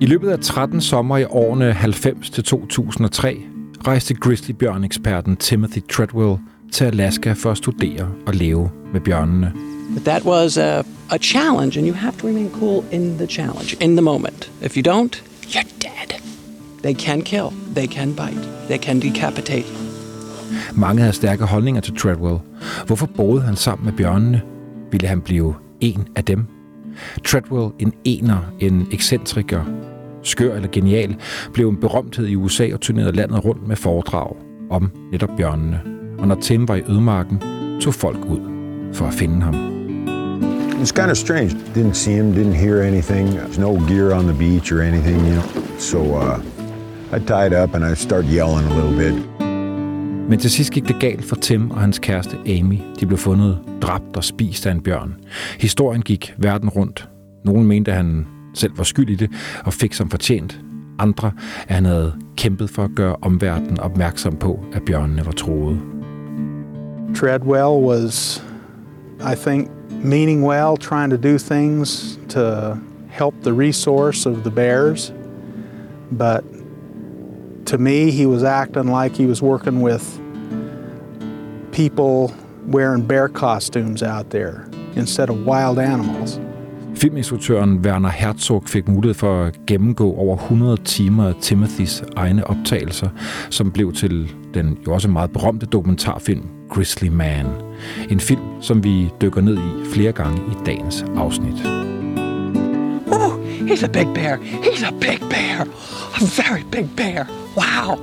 I løbet af 13 sommer i årene 90 til 2003 rejste grizzlybjørneksperten Timothy Treadwell til Alaska for at studere og leve med bjørnene. But that was a, a challenge, and you have to remain cool in the challenge, in the moment. If you don't, you're dead. They can kill, they can bite, they can decapitate. Mange havde stærke holdninger til Treadwell. Hvorfor boede han sammen med bjørnene? Ville han blive en af dem? Treadwell, en ener, en ekscentriker, skør eller genial, blev en berømthed i USA og turnerede landet rundt med foredrag om netop bjørnene. Og når Tim var i ødemarken, tog folk ud for at finde ham. It's kind of strange. Didn't see him, didn't hear anything. There's no gear on the beach or anything, you know. So uh, I tied up and I started yelling a little bit. Men til sidst gik det galt for Tim og hans kæreste Amy. De blev fundet dræbt og spist af en bjørn. Historien gik verden rundt. Nogle mente, at han selv var skyld i det og fik som fortjent. Andre, at han havde kæmpet for at gøre omverdenen opmærksom på, at bjørnene var troede. Treadwell was, I think, meaning well, trying to do things to help the resource of the bears. But to me, he was acting like he was working with people wearing bear costumes out there instead of wild animals. Filminstruktøren Werner Herzog fik mulighed for at gennemgå over 100 timer af Timothys egne optagelser, som blev til den jo også meget berømte dokumentarfilm Grizzly Man. En film, som vi dykker ned i flere gange i dagens afsnit. He's a big bear. He's a big bear. A very big bear. Wow.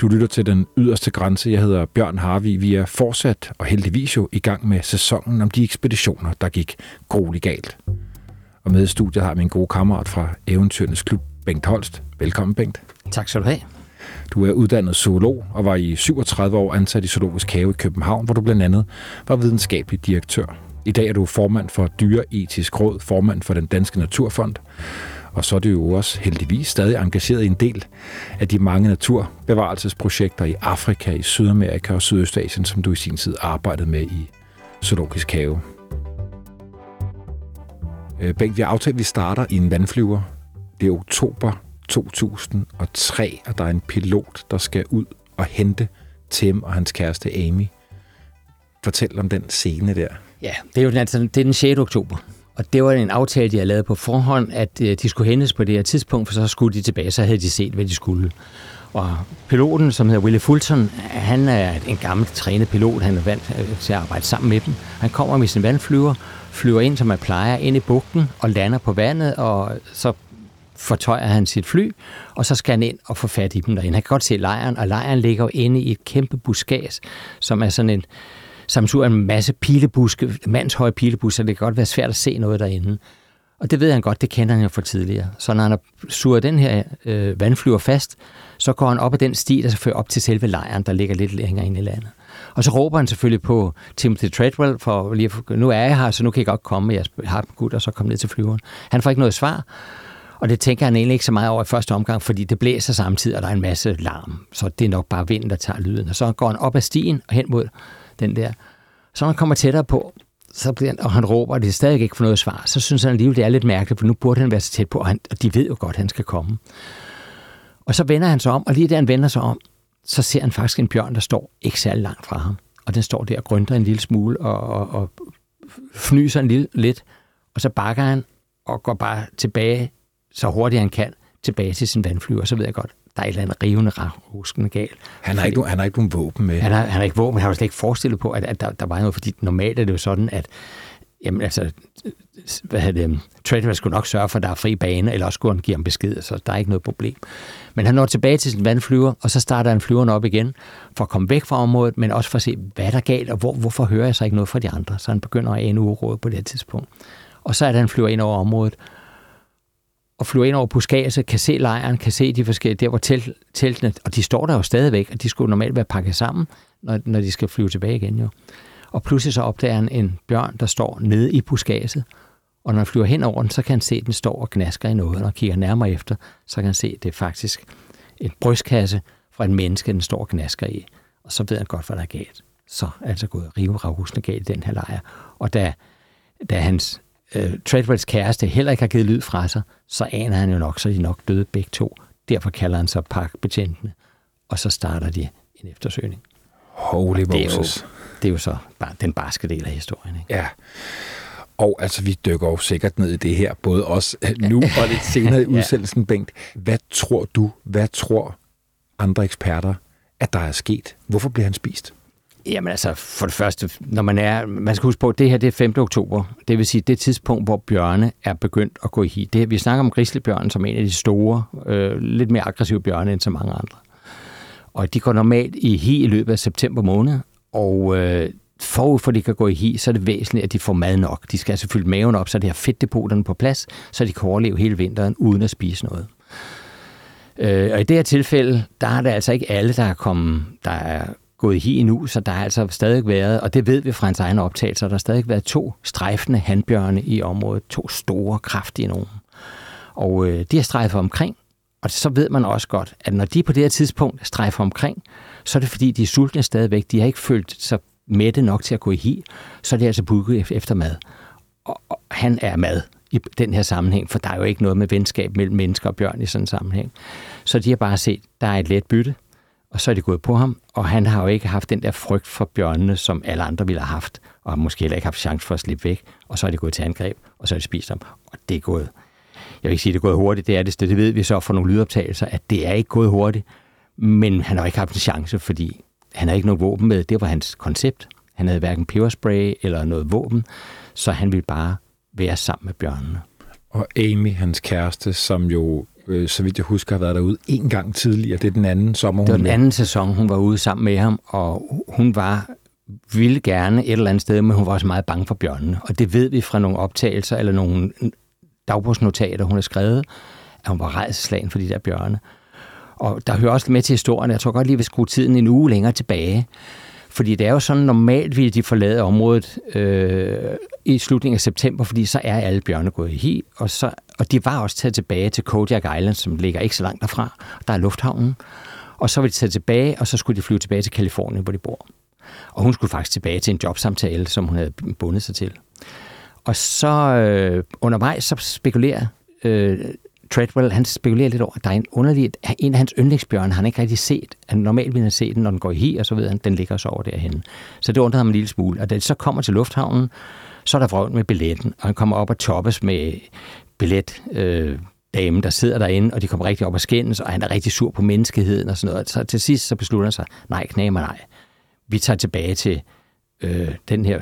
Du lytter til den yderste grænse. Jeg hedder Bjørn Harvi. Vi er fortsat og heldigvis jo i gang med sæsonen om de ekspeditioner, der gik grueligt galt. Og med i studiet har min gode kammerat fra Eventyrens Klub, Bengt Holst. Velkommen, Bengt. Tak skal du have. Du er uddannet zoolog og var i 37 år ansat i Zoologisk Have i København, hvor du blandt andet var videnskabelig direktør. I dag er du formand for Dyreetisk Råd, formand for den Danske Naturfond, og så er du jo også heldigvis stadig engageret i en del af de mange naturbevarelsesprojekter i Afrika, i Sydamerika og Sydøstasien, som du i sin tid arbejdede med i Zoologisk Have. Øh, Bengt, vi har aftalt, at vi starter i en vandflyver. Det er oktober 2003, og der er en pilot, der skal ud og hente Tim og hans kæreste Amy. Fortæl om den scene der. Ja, det er jo den, altså, det er den 6. oktober. Og det var en aftale, de havde lavet på forhånd, at øh, de skulle hentes på det her tidspunkt, for så skulle de tilbage, så havde de set, hvad de skulle. Og piloten, som hedder Willie Fulton, han er en gammel trænet pilot, han er vant øh, til at arbejde sammen med dem. Han kommer med sin vandflyver, flyver ind, som man plejer, ind i bugten og lander på vandet, og så fortøjer han sit fly, og så skal han ind og få fat i dem derinde. Han kan godt se lejren, og lejren ligger jo inde i et kæmpe buskads, som er sådan en sammensur en masse pilebuske, mandshøje pilebuske, så det kan godt være svært at se noget derinde. Og det ved han godt, det kender han jo fra tidligere. Så når han har suret den her øh, vandflyver fast, så går han op ad den sti, der så fører op til selve lejren, der ligger lidt længere inde i landet. Og så råber han selvfølgelig på Timothy Treadwell, for lige at, nu er jeg her, så nu kan jeg godt komme, jeg har dem gut, og så komme ned til flyveren. Han får ikke noget svar, og det tænker han egentlig ikke så meget over i første omgang, fordi det blæser samtidig, og der er en masse larm. Så det er nok bare vinden, der tager lyden. Og så går han op ad stien og hen mod den der. Så når han kommer tættere på, så bliver han, og han råber, og det er stadig ikke for noget svar, så synes han alligevel, det er lidt mærkeligt, for nu burde han være så tæt på, og, han, og de ved jo godt, at han skal komme. Og så vender han sig om, og lige da han vender sig om, så ser han faktisk en bjørn, der står ikke særlig langt fra ham. Og den står der og grønter en lille smule og, og, og fnyser en lille lidt, og så bakker han og går bare tilbage, så hurtigt han kan, tilbage til sin vandflyver, så ved jeg godt, der er et eller andet rivende, ruskende galt. Han har, ikke, han har ikke nogen våben med. Han har, han har ikke våben, han har jo slet ikke forestillet på, at, at der, der var noget, fordi normalt er det jo sådan, at jamen altså, hvad hedder det, Treadwell skulle nok sørge for, at der er fri bane, eller også skulle han give ham besked, så der er ikke noget problem. Men han når tilbage til sin vandflyver, og så starter han flyveren op igen, for at komme væk fra området, men også for at se, hvad der er galt, og hvor, hvorfor hører jeg så ikke noget fra de andre. Så han begynder at ane uråd på det her tidspunkt. Og så er der, han flyver ind over området, og flyver ind over Puskase, kan se lejren, kan se de forskellige, der hvor telt, teltene, og de står der jo stadigvæk, og de skulle normalt være pakket sammen, når, når de skal flyve tilbage igen jo. Og pludselig så opdager han en bjørn, der står nede i buskaget, og når han flyver hen over den, så kan han se, at den står og gnasker i noget, og når han kigger nærmere efter, så kan han se, at det er faktisk en brystkasse fra en menneske, den står og gnasker i. Og så ved han godt, hvad der er galt. Så er altså gået rive galt i den her lejr. Og da, da hans øh, Treadwells kæreste heller ikke har givet lyd fra sig, så aner han jo nok, så de nok døde begge to. Derfor kalder han så parkbetjentene, og så starter de en eftersøgning. Holy det Moses. Er jo, det er jo så bare den barske del af historien. Ikke? Ja. Og altså, vi dykker jo sikkert ned i det her, både os nu og lidt senere i udsendelsen, Bengt. Hvad tror du, hvad tror andre eksperter, at der er sket? Hvorfor bliver han spist? Jamen altså, for det første, når man er, man skal huske på, at det her det er 5. oktober. Det vil sige, det tidspunkt, hvor bjørne er begyndt at gå i hi. Det, vi snakker om grislebjørnen som en af de store, øh, lidt mere aggressive bjørne end så mange andre. Og de går normalt i hi i løbet af september måned, og øh, forud for, at de kan gå i hi, så er det væsentligt, at de får mad nok. De skal altså fylde maven op, så de har fedtdepoterne på plads, så de kan overleve hele vinteren uden at spise noget. Øh, og i det her tilfælde, der er det altså ikke alle, der er kommet, der er gået helt hi endnu, så der har altså stadig været, og det ved vi fra hans egne optagelser, der har stadig været to strejfende handbjørne i området, to store, kraftige nogen. Og øh, de har strejfet omkring, og så ved man også godt, at når de på det her tidspunkt strejfer omkring, så er det fordi, de er sultne stadigvæk. De har ikke følt sig mætte nok til at gå i hi, så er det altså bukket efter mad. Og, og han er mad i den her sammenhæng, for der er jo ikke noget med venskab mellem mennesker og bjørn i sådan en sammenhæng. Så de har bare set, der er et let bytte, og så er det gået på ham, og han har jo ikke haft den der frygt for bjørnene, som alle andre ville have haft, og har måske heller ikke haft chance for at slippe væk, og så er det gået til angreb, og så er det spist ham, og det er gået. Jeg vil ikke sige, at det er gået hurtigt, det er det, det ved vi så fra nogle lydoptagelser, at det er ikke gået hurtigt, men han har ikke haft en chance, fordi han har ikke noget våben med. Det var hans koncept. Han havde hverken peberspray eller noget våben, så han ville bare være sammen med bjørnene. Og Amy, hans kæreste, som jo, øh, så vidt jeg husker, har været derude en gang tidligere. Det er den anden sommer, Det var hun den anden sæson, hun var ude sammen med ham, og hun var ville gerne et eller andet sted, men hun var også meget bange for bjørnene. Og det ved vi fra nogle optagelser eller nogle dagbogsnotater, hun har skrevet, at hun var rejseslagen for de der bjørne. Og der hører også med til historien, jeg tror godt lige, vi skrue tiden en uge længere tilbage. Fordi det er jo sådan, normalt ville de forlade området øh, i slutningen af september, fordi så er alle bjørne gået i hi, og, så, og de var også taget tilbage til Kodiak Island, som ligger ikke så langt derfra. Der er lufthavnen. Og så var de taget tilbage, og så skulle de flyve tilbage til Kalifornien, hvor de bor. Og hun skulle faktisk tilbage til en jobsamtale, som hun havde bundet sig til. Og så øh, undervejs så spekulerer øh, Treadwell, han spekulerer lidt over, at der er en underlig, en af hans yndlingsbjørne, han ikke rigtig set. Han normalt ville have set den, når den går i hi, og så ved han, den ligger så over derhen. Så det undrede ham en lille smule. Og da de så kommer til lufthavnen, så er der vrøvl med billetten, og han kommer op og toppes med billet, øh, dame, der sidder derinde, og de kommer rigtig op og skændes, og han er rigtig sur på menneskeheden og sådan noget. Så til sidst så beslutter han sig, nej, knæmer nej. Vi tager tilbage til øh, den her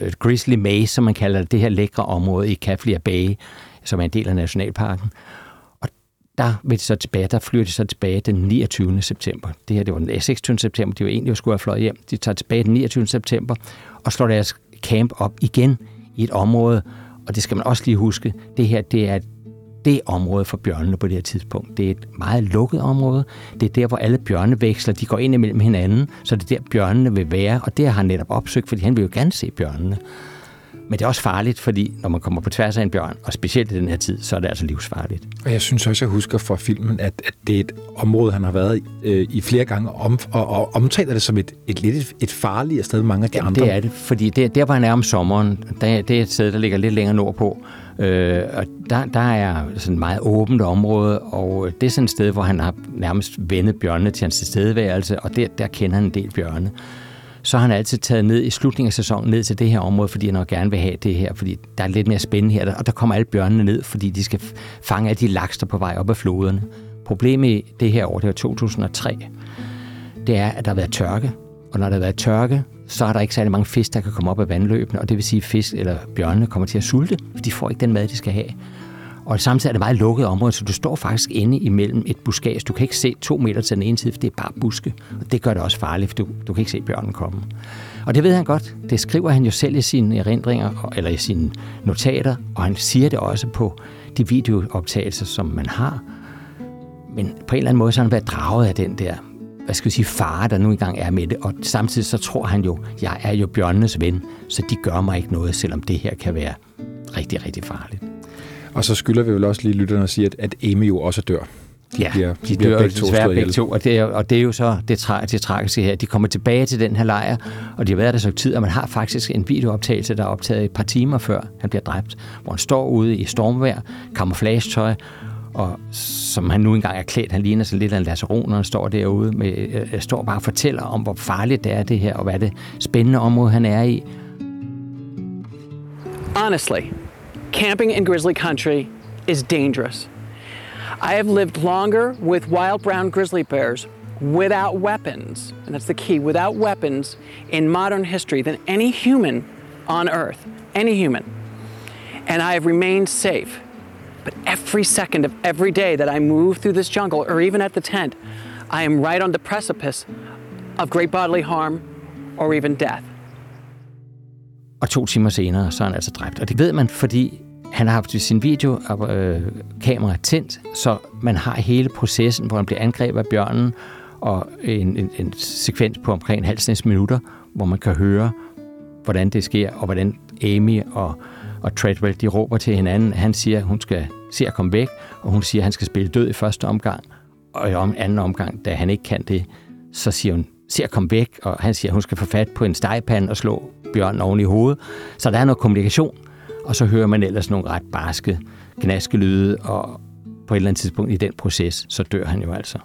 øh, Grizzly Maze, som man kalder det, det her lækre område i Kaflia Bay, som er en del af nationalparken. Og der vil de så tilbage, der flyver de så tilbage den 29. september. Det her, det var den 26. september, de var egentlig skulle have fløjet hjem. De tager tilbage den 29. september og slår deres camp op igen i et område, og det skal man også lige huske, det her, det er det område for bjørnene på det her tidspunkt. Det er et meget lukket område. Det er der, hvor alle bjørneveksler de går ind imellem hinanden, så det er der, bjørnene vil være, og det har han netop opsøgt, fordi han vil jo gerne se bjørnene. Men det er også farligt, fordi når man kommer på tværs af en bjørn, og specielt i den her tid, så er det altså livsfarligt. Og jeg synes også, jeg husker fra filmen, at, at det er et område, han har været i, øh, i flere gange, om, og, og omtaler det som et, et lidt et, farligt sted mange af de Jamen, andre. det er det, fordi det, der, hvor han er om sommeren, der, det er et sted, der ligger lidt længere nordpå, øh, og der, der er sådan et meget åbent område, og det er sådan et sted, hvor han har nærmest vendet bjørnene til hans tilstedeværelse, og der, der kender han en del bjørne så har han altid taget ned i slutningen af sæsonen ned til det her område, fordi han gerne vil have det her, fordi der er lidt mere spændende her, og der kommer alle bjørnene ned, fordi de skal fange alle de laks, der på vej op ad floderne. Problemet i det her år, det var 2003, det er, at der har været tørke, og når der har været tørke, så er der ikke særlig mange fisk, der kan komme op af vandløbene, og det vil sige, at fisk eller bjørnene kommer til at sulte, for de får ikke den mad, de skal have. Og samtidig er det meget lukket område, så du står faktisk inde imellem et buskage. Du kan ikke se to meter til den ene side, for det er bare buske. Og det gør det også farligt, for du, du kan ikke se bjørnen komme. Og det ved han godt. Det skriver han jo selv i sine erindringer, eller i sine notater, og han siger det også på de videooptagelser, som man har. Men på en eller anden måde så har han været draget af den der hvad skal vi sige, fare, der nu engang er med det. Og samtidig så tror han jo, jeg er jo bjørnenes ven, så de gør mig ikke noget, selvom det her kan være rigtig, rigtig farligt. Og så skylder vi vel også lige lytterne at sige, at, at Amy jo også dør. Ja, bliver, de dør begge to desværre begge to, og det, er, og det er jo så det, tra- det tragiske her. De kommer tilbage til den her lejr, og de har været der så tid, og man har faktisk en videooptagelse, der er optaget et par timer før han bliver dræbt, hvor han står ude i stormvejr, camouflage-tøj, og som han nu engang er klædt. Han ligner sig lidt af en lasaron, når han står derude. Med, øh, står bare og fortæller om, hvor farligt det er det her, og hvad det spændende område, han er i. Honestly, camping in grizzly country is dangerous. I have lived longer with wild brown grizzly bears without weapons, and that's the key, without weapons in modern history than any human on earth. Any human. And I have remained safe. But every second of every day that I move through this jungle, or even at the tent, I am right on the precipice of great bodily harm or even death. Og to timer senere, så er han altså dræbt. Og det ved man, fordi han har haft sin videokamera øh, tændt, så man har hele processen, hvor han bliver angrebet af bjørnen, og en, en, en sekvens på omkring en halv minutter, hvor man kan høre, hvordan det sker, og hvordan Amy og og Treadwell, de råber til hinanden. Han siger, at hun skal se at komme væk, og hun siger, at han skal spille død i første omgang. Og i anden omgang, da han ikke kan det, så siger hun, se at komme væk, og han siger, at hun skal få fat på en stegpande og slå bjørnen oven i hovedet. Så der er noget kommunikation, og så hører man ellers nogle ret barske gnaskelyde, og på et eller andet tidspunkt i den proces, så dør han jo altså.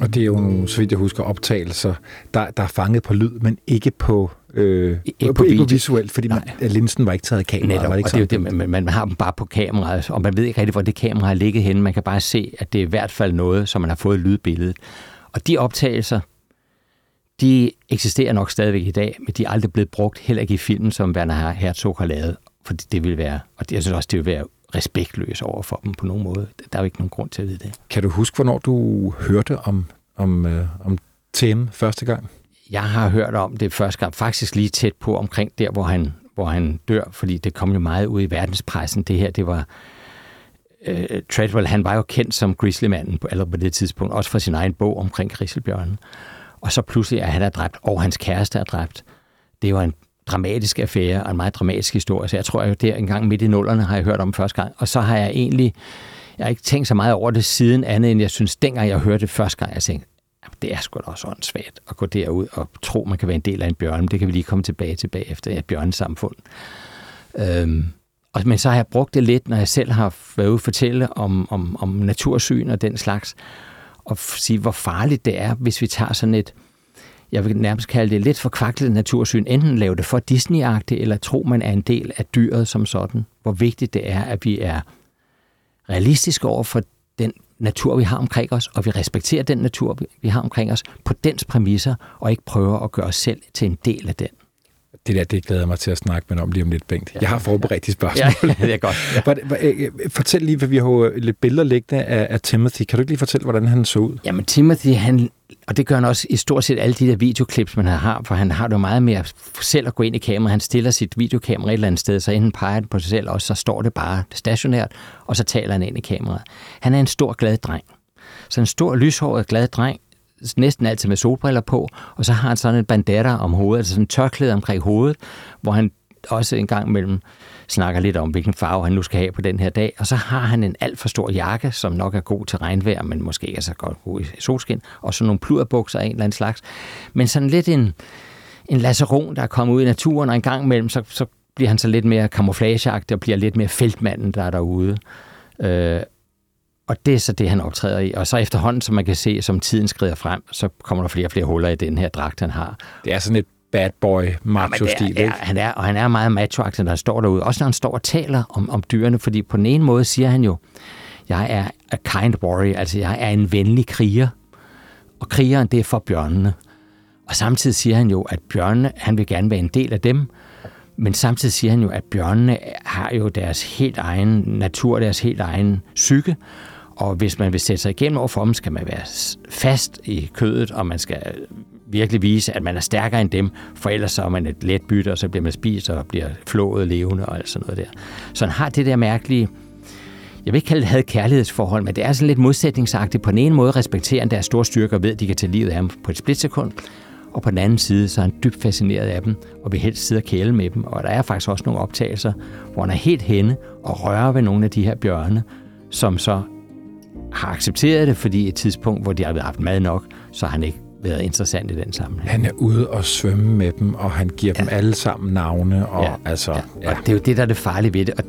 Og det er jo så vidt jeg husker, optagelser, der, der er fanget på lyd, men ikke på, øh, ikke på, ikke på visuelt, fordi man, linsen var ikke taget af kameraet. Netop, var det ikke og det er det, man, man har dem bare på kameraet, og man ved ikke rigtig, hvor det kamera har ligget henne. Man kan bare se, at det er i hvert fald noget, som man har fået lydbilledet. Og de optagelser, de eksisterer nok stadigvæk i dag, men de er aldrig blevet brugt, heller ikke i filmen, som Werner Herzog har lavet. For det vil være, og jeg synes også, det vil være respektløs over for dem på nogen måde. Der er jo ikke nogen grund til at vide det. Kan du huske, hvornår du hørte om, om, øh, om Tim første gang? Jeg har hørt om det første gang, faktisk lige tæt på omkring der, hvor han, hvor han dør, fordi det kom jo meget ud i verdenspressen. Det her, det var... Øh, Treadwell, han var jo kendt som grizzlymanden på, eller på det tidspunkt, også for sin egen bog omkring grizzlybjørnen. Og så pludselig er han er dræbt, og hans kæreste er dræbt. Det var en dramatisk affære og en meget dramatisk historie. Så jeg tror, at der engang midt i nullerne har jeg hørt om første gang. Og så har jeg egentlig, jeg har ikke tænkt så meget over det siden andet, end jeg synes, dengang jeg hørte det første gang, jeg tænkte, det er sgu da også åndssvagt at gå derud og tro, man kan være en del af en bjørn. Det kan vi lige komme tilbage til bagefter ja, bjørnesamfund. Øhm, og, men så har jeg brugt det lidt, når jeg selv har været ude at fortælle om, om, om natursyn og den slags, og sige, hvor farligt det er, hvis vi tager sådan et, jeg vil nærmest kalde det lidt for kvaklet natursyn, enten lave det for disney eller tro, man er en del af dyret som sådan. Hvor vigtigt det er, at vi er realistiske over for natur, vi har omkring os, og vi respekterer den natur, vi har omkring os, på dens præmisser, og ikke prøver at gøre os selv til en del af den. Det der, det glæder mig til at snakke med om lige om lidt, Bengt. Ja. Jeg har forberedt de spørgsmål. Ja, det er godt. Ja. Øh, fortæl lige, hvad vi har lidt billeder liggende af, af Timothy. Kan du ikke lige fortælle, hvordan han så ud? Jamen, Timothy, han, og det gør han også i stort set alle de der videoklips, man har, for han har det jo meget mere selv at gå ind i kameraet. Han stiller sit videokamera et eller andet sted, så inden peger han på sig selv, og så står det bare stationært, og så taler han ind i kameraet. Han er en stor, glad dreng. Så en stor, lyshåret, glad dreng, næsten altid med solbriller på, og så har han sådan en bandana om hovedet, altså sådan en tørklæde omkring hovedet, hvor han også en gang imellem snakker lidt om, hvilken farve han nu skal have på den her dag. Og så har han en alt for stor jakke, som nok er god til regnvejr, men måske ikke er så godt god i solskin, og så nogle pluderbukser af en eller anden slags. Men sådan lidt en, en laseron, der er kommet ud i naturen, og en gang imellem, så, så bliver han så lidt mere camouflageagtig og bliver lidt mere feltmanden, der er derude. Øh, og det er så det, han optræder i. Og så efterhånden, som man kan se, som tiden skrider frem, så kommer der flere og flere huller i den her dragt, han har. Det er sådan et bad boy macho-stil, ja, han er, og han er meget macho når han står derude. Også når han står og taler om, om dyrene, fordi på den ene måde siger han jo, jeg er a kind warrior, altså jeg er en venlig kriger. Og krigeren, det er for bjørnene. Og samtidig siger han jo, at bjørnene, han vil gerne være en del af dem, men samtidig siger han jo, at bjørnene har jo deres helt egen natur, deres helt egen psyke, og hvis man vil sætte sig igennem overfor dem, skal man være fast i kødet, og man skal virkelig vise, at man er stærkere end dem, for ellers så er man et let bytte, og så bliver man spist og bliver flået levende og alt sådan noget der. Så han har det der mærkelige, jeg vil ikke kalde det had kærlighedsforhold, men det er sådan lidt modsætningsagtigt. På den ene måde respekterer han deres store styrker og ved, at de kan tage livet af ham på et splitsekund, og på den anden side, så er han dybt fascineret af dem, og vil helst sidde og kæle med dem. Og der er faktisk også nogle optagelser, hvor han er helt henne og rører ved nogle af de her bjørne, som så har accepteret det, fordi et tidspunkt, hvor de har haft mad nok, så har han ikke været interessant i den sammenhæng. Han er ude og svømme med dem, og han giver ja. dem alle sammen navne. Og, Ja, altså, ja. Og det er jo det, der er det farlige ved det. Og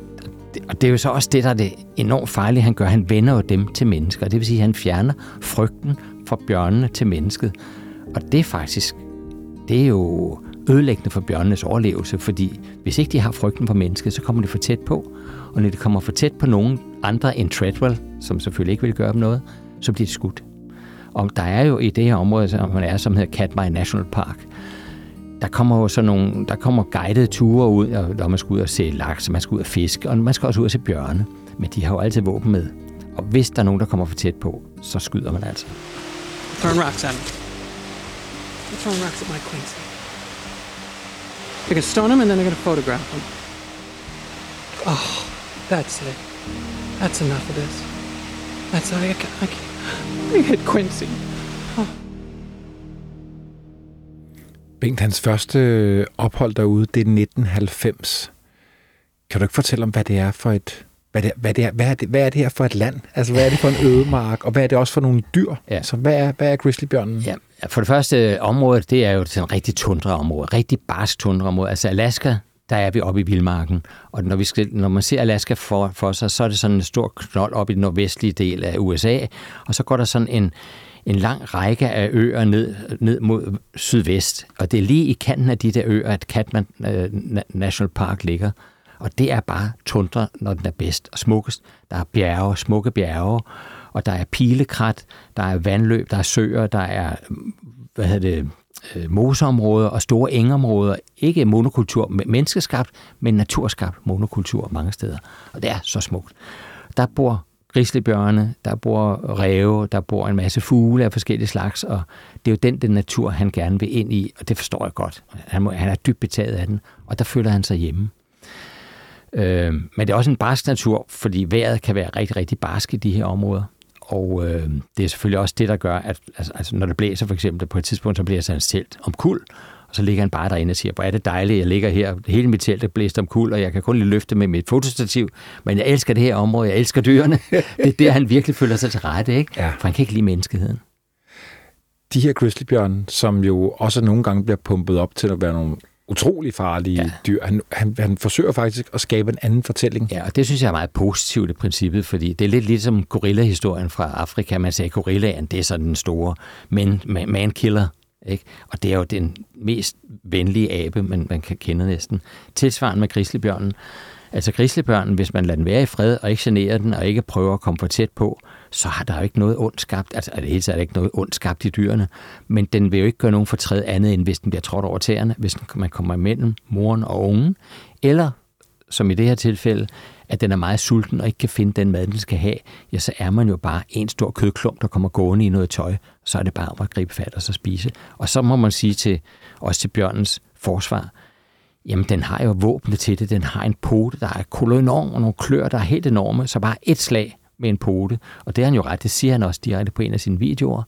det, og det er jo så også det, der er det enormt farlige, han gør. Han vender jo dem til mennesker. Det vil sige, at han fjerner frygten fra bjørnene til mennesket. Og det er faktisk, det er jo ødelæggende for bjørnenes overlevelse, fordi hvis ikke de har frygten for mennesket, så kommer de for tæt på. Og når de kommer for tæt på nogen andre end Treadwell, som selvfølgelig ikke vil gøre dem noget, så bliver de skudt. Og der er jo i det her område, som man er, som hedder Katmai National Park, der kommer jo sådan nogle, der kommer guidede ture ud, og når man skal ud og se laks, og man skal ud og fiske, og man skal også ud og se bjørne. Men de har jo altid våben med. Og hvis der er nogen, der kommer for tæt på, så skyder man altså. Throwing rocks at him. They're throwing rocks at my Quincy. They're gonna stone him and then they're gonna photograph him. Oh, that's it. That's enough of this. That's I, I, can't- I, can't- I hit Quincy. Bengt, hans første ophold derude, det er 1990. Kan du ikke fortælle om, hvad det er for et... Hvad, det, hvad, det er, hvad, er det, hvad er det her for et land? Altså, hvad er det for en ødemark? Og hvad er det også for nogle dyr? Ja. Altså, hvad er, hvad er grizzlybjørnen? Ja, for det første område, det er jo sådan et rigtig tundraområde, rigtig barsk tundraområde. Altså Alaska, der er vi oppe i vildmarken, og når, vi skal, når man ser Alaska for, for sig, så er det sådan en stor knold op i den nordvestlige del af USA, og så går der sådan en, en lang række af øer ned, ned mod sydvest, og det er lige i kanten af de der øer, at Katman øh, National Park ligger. Og det er bare tundra, når den er bedst og smukkest. Der er bjerge, smukke bjerge, og der er pilekrat, der er vandløb, der er søer, der er hvad hedder det, Øh, moseområder og store engområder. Ikke monokultur, menneskeskabt, men naturskabt monokultur mange steder. Og det er så smukt. Der bor grislebjørne, der bor ræve, der bor en masse fugle af forskellige slags, og det er jo den, den natur, han gerne vil ind i, og det forstår jeg godt. Han, må, han er dybt betaget af den, og der føler han sig hjemme. Øh, men det er også en barsk natur, fordi vejret kan være rigtig, rigtig barsk i de her områder. Og øh, det er selvfølgelig også det, der gør, at altså, altså, når det blæser for eksempel, på et tidspunkt, så bliver hans telt om kul, og så ligger han bare derinde og siger, hvor er det dejligt, jeg ligger her, hele mit telt er blæst om kul, og jeg kan kun lige løfte med mit fotostativ, men jeg elsker det her område, jeg elsker dyrene. det er der, han virkelig føler sig til rette, ikke? Ja. For han kan ikke lide menneskeheden. De her grizzlybjørne, som jo også nogle gange bliver pumpet op til at være nogle utrolig farlige ja. Dyr. Han, han, han forsøger faktisk at skabe en anden fortælling. Ja, og det synes jeg er meget positivt i princippet, fordi det er lidt ligesom gorilla-historien fra Afrika. Man siger, at gorillaen, det er sådan den store man, man, man-killer, ikke? Og det er jo den mest venlige abe, man, man kan kende næsten. Tilsvarende med grizzlybjørnen. Altså grizzlybjørnen, hvis man lader den være i fred og ikke generer den og ikke prøver at komme for tæt på, så har der jo ikke noget ondt skabt. Altså det hele taget er der ikke noget ondt skabt i dyrene. Men den vil jo ikke gøre nogen fortræd andet, end hvis den bliver trådt over tæerne, hvis man kommer imellem moren og ungen. Eller, som i det her tilfælde, at den er meget sulten og ikke kan finde den mad, den skal have, ja, så er man jo bare en stor kødklump, der kommer gående i noget tøj. Så er det bare om at gribe fat og så spise. Og så må man sige til, også til bjørnens forsvar, jamen den har jo våbne til det. Den har en pote, der er kolonorm og nogle klør, der er helt enorme. Så bare et slag med en pote. Og det har han jo ret, det siger han også direkte på en af sine videoer.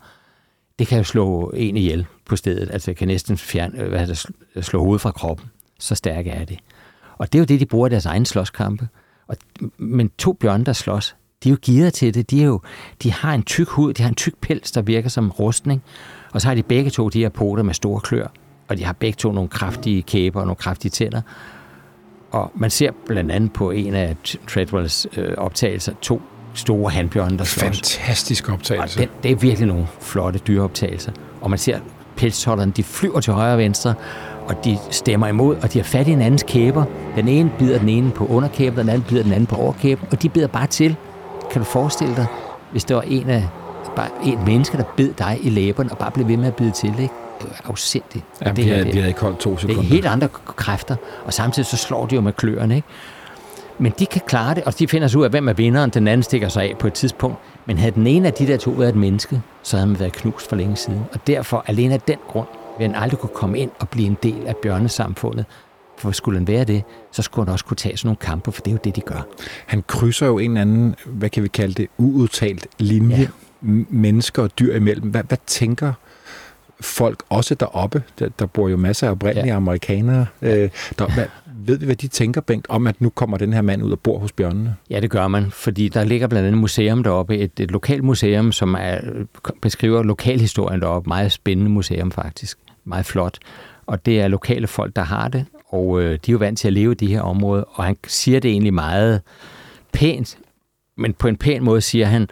Det kan jo slå en ihjel på stedet. Altså det kan næsten fjerne, øh, hvad hedder slå hovedet fra kroppen. Så stærk er det. Og det er jo det, de bruger i deres egen slåskampe. Og, men to bjørne, der slås, de er jo givet til det. De, er jo, de har en tyk hud, de har en tyk pels, der virker som rustning. Og så har de begge to de her poter med store klør. Og de har begge to nogle kraftige kæber og nogle kraftige tænder. Og man ser blandt andet på en af Treadwells øh, optagelser to store handbjørne, der slås. Fantastisk Og optagelse. den, det er virkelig nogle flotte dyreoptagelser. Og man ser pelsholderne, de flyver til højre og venstre, og de stemmer imod, og de har fat i hinandens kæber. Den ene bider den ene på underkæben, den anden bider den anden på overkæben, og de bider bare til. Kan du forestille dig, hvis der var en af bare en menneske, der bed dig i læberne og bare blev ved med at bide til, ikke? Det er afsindigt. Ja, vi, her, havde, det- vi havde ikke holdt to det sekunder. er helt andre kræfter, og samtidig så slår de jo med kløerne, ikke? Men de kan klare det, og de finder sig ud af, hvem er vinderen. Den anden stikker sig af på et tidspunkt. Men havde den ene af de der to været et menneske, så havde man været knust for længe siden. Og derfor, alene af den grund, vil han aldrig kunne komme ind og blive en del af bjørnesamfundet. For skulle han være det, så skulle han også kunne tage sådan nogle kampe, for det er jo det, de gør. Han krydser jo en eller anden, hvad kan vi kalde det, uudtalt linje Ja. ja. mennesker og dyr imellem. Hvad, hvad tænker folk også deroppe. Der, der bor jo masser af oprindelige ja. amerikanere. Øh, der, hvad, ved vi, hvad de tænker, Bengt, om at nu kommer den her mand ud og bor hos bjørnene? Ja, det gør man, fordi der ligger blandt andet et museum deroppe, et, et lokalt museum, som er, beskriver lokalhistorien deroppe. Meget spændende museum faktisk. Meget flot. Og det er lokale folk, der har det, og øh, de er jo vant til at leve i de her områder, og han siger det egentlig meget pænt, men på en pæn måde siger han,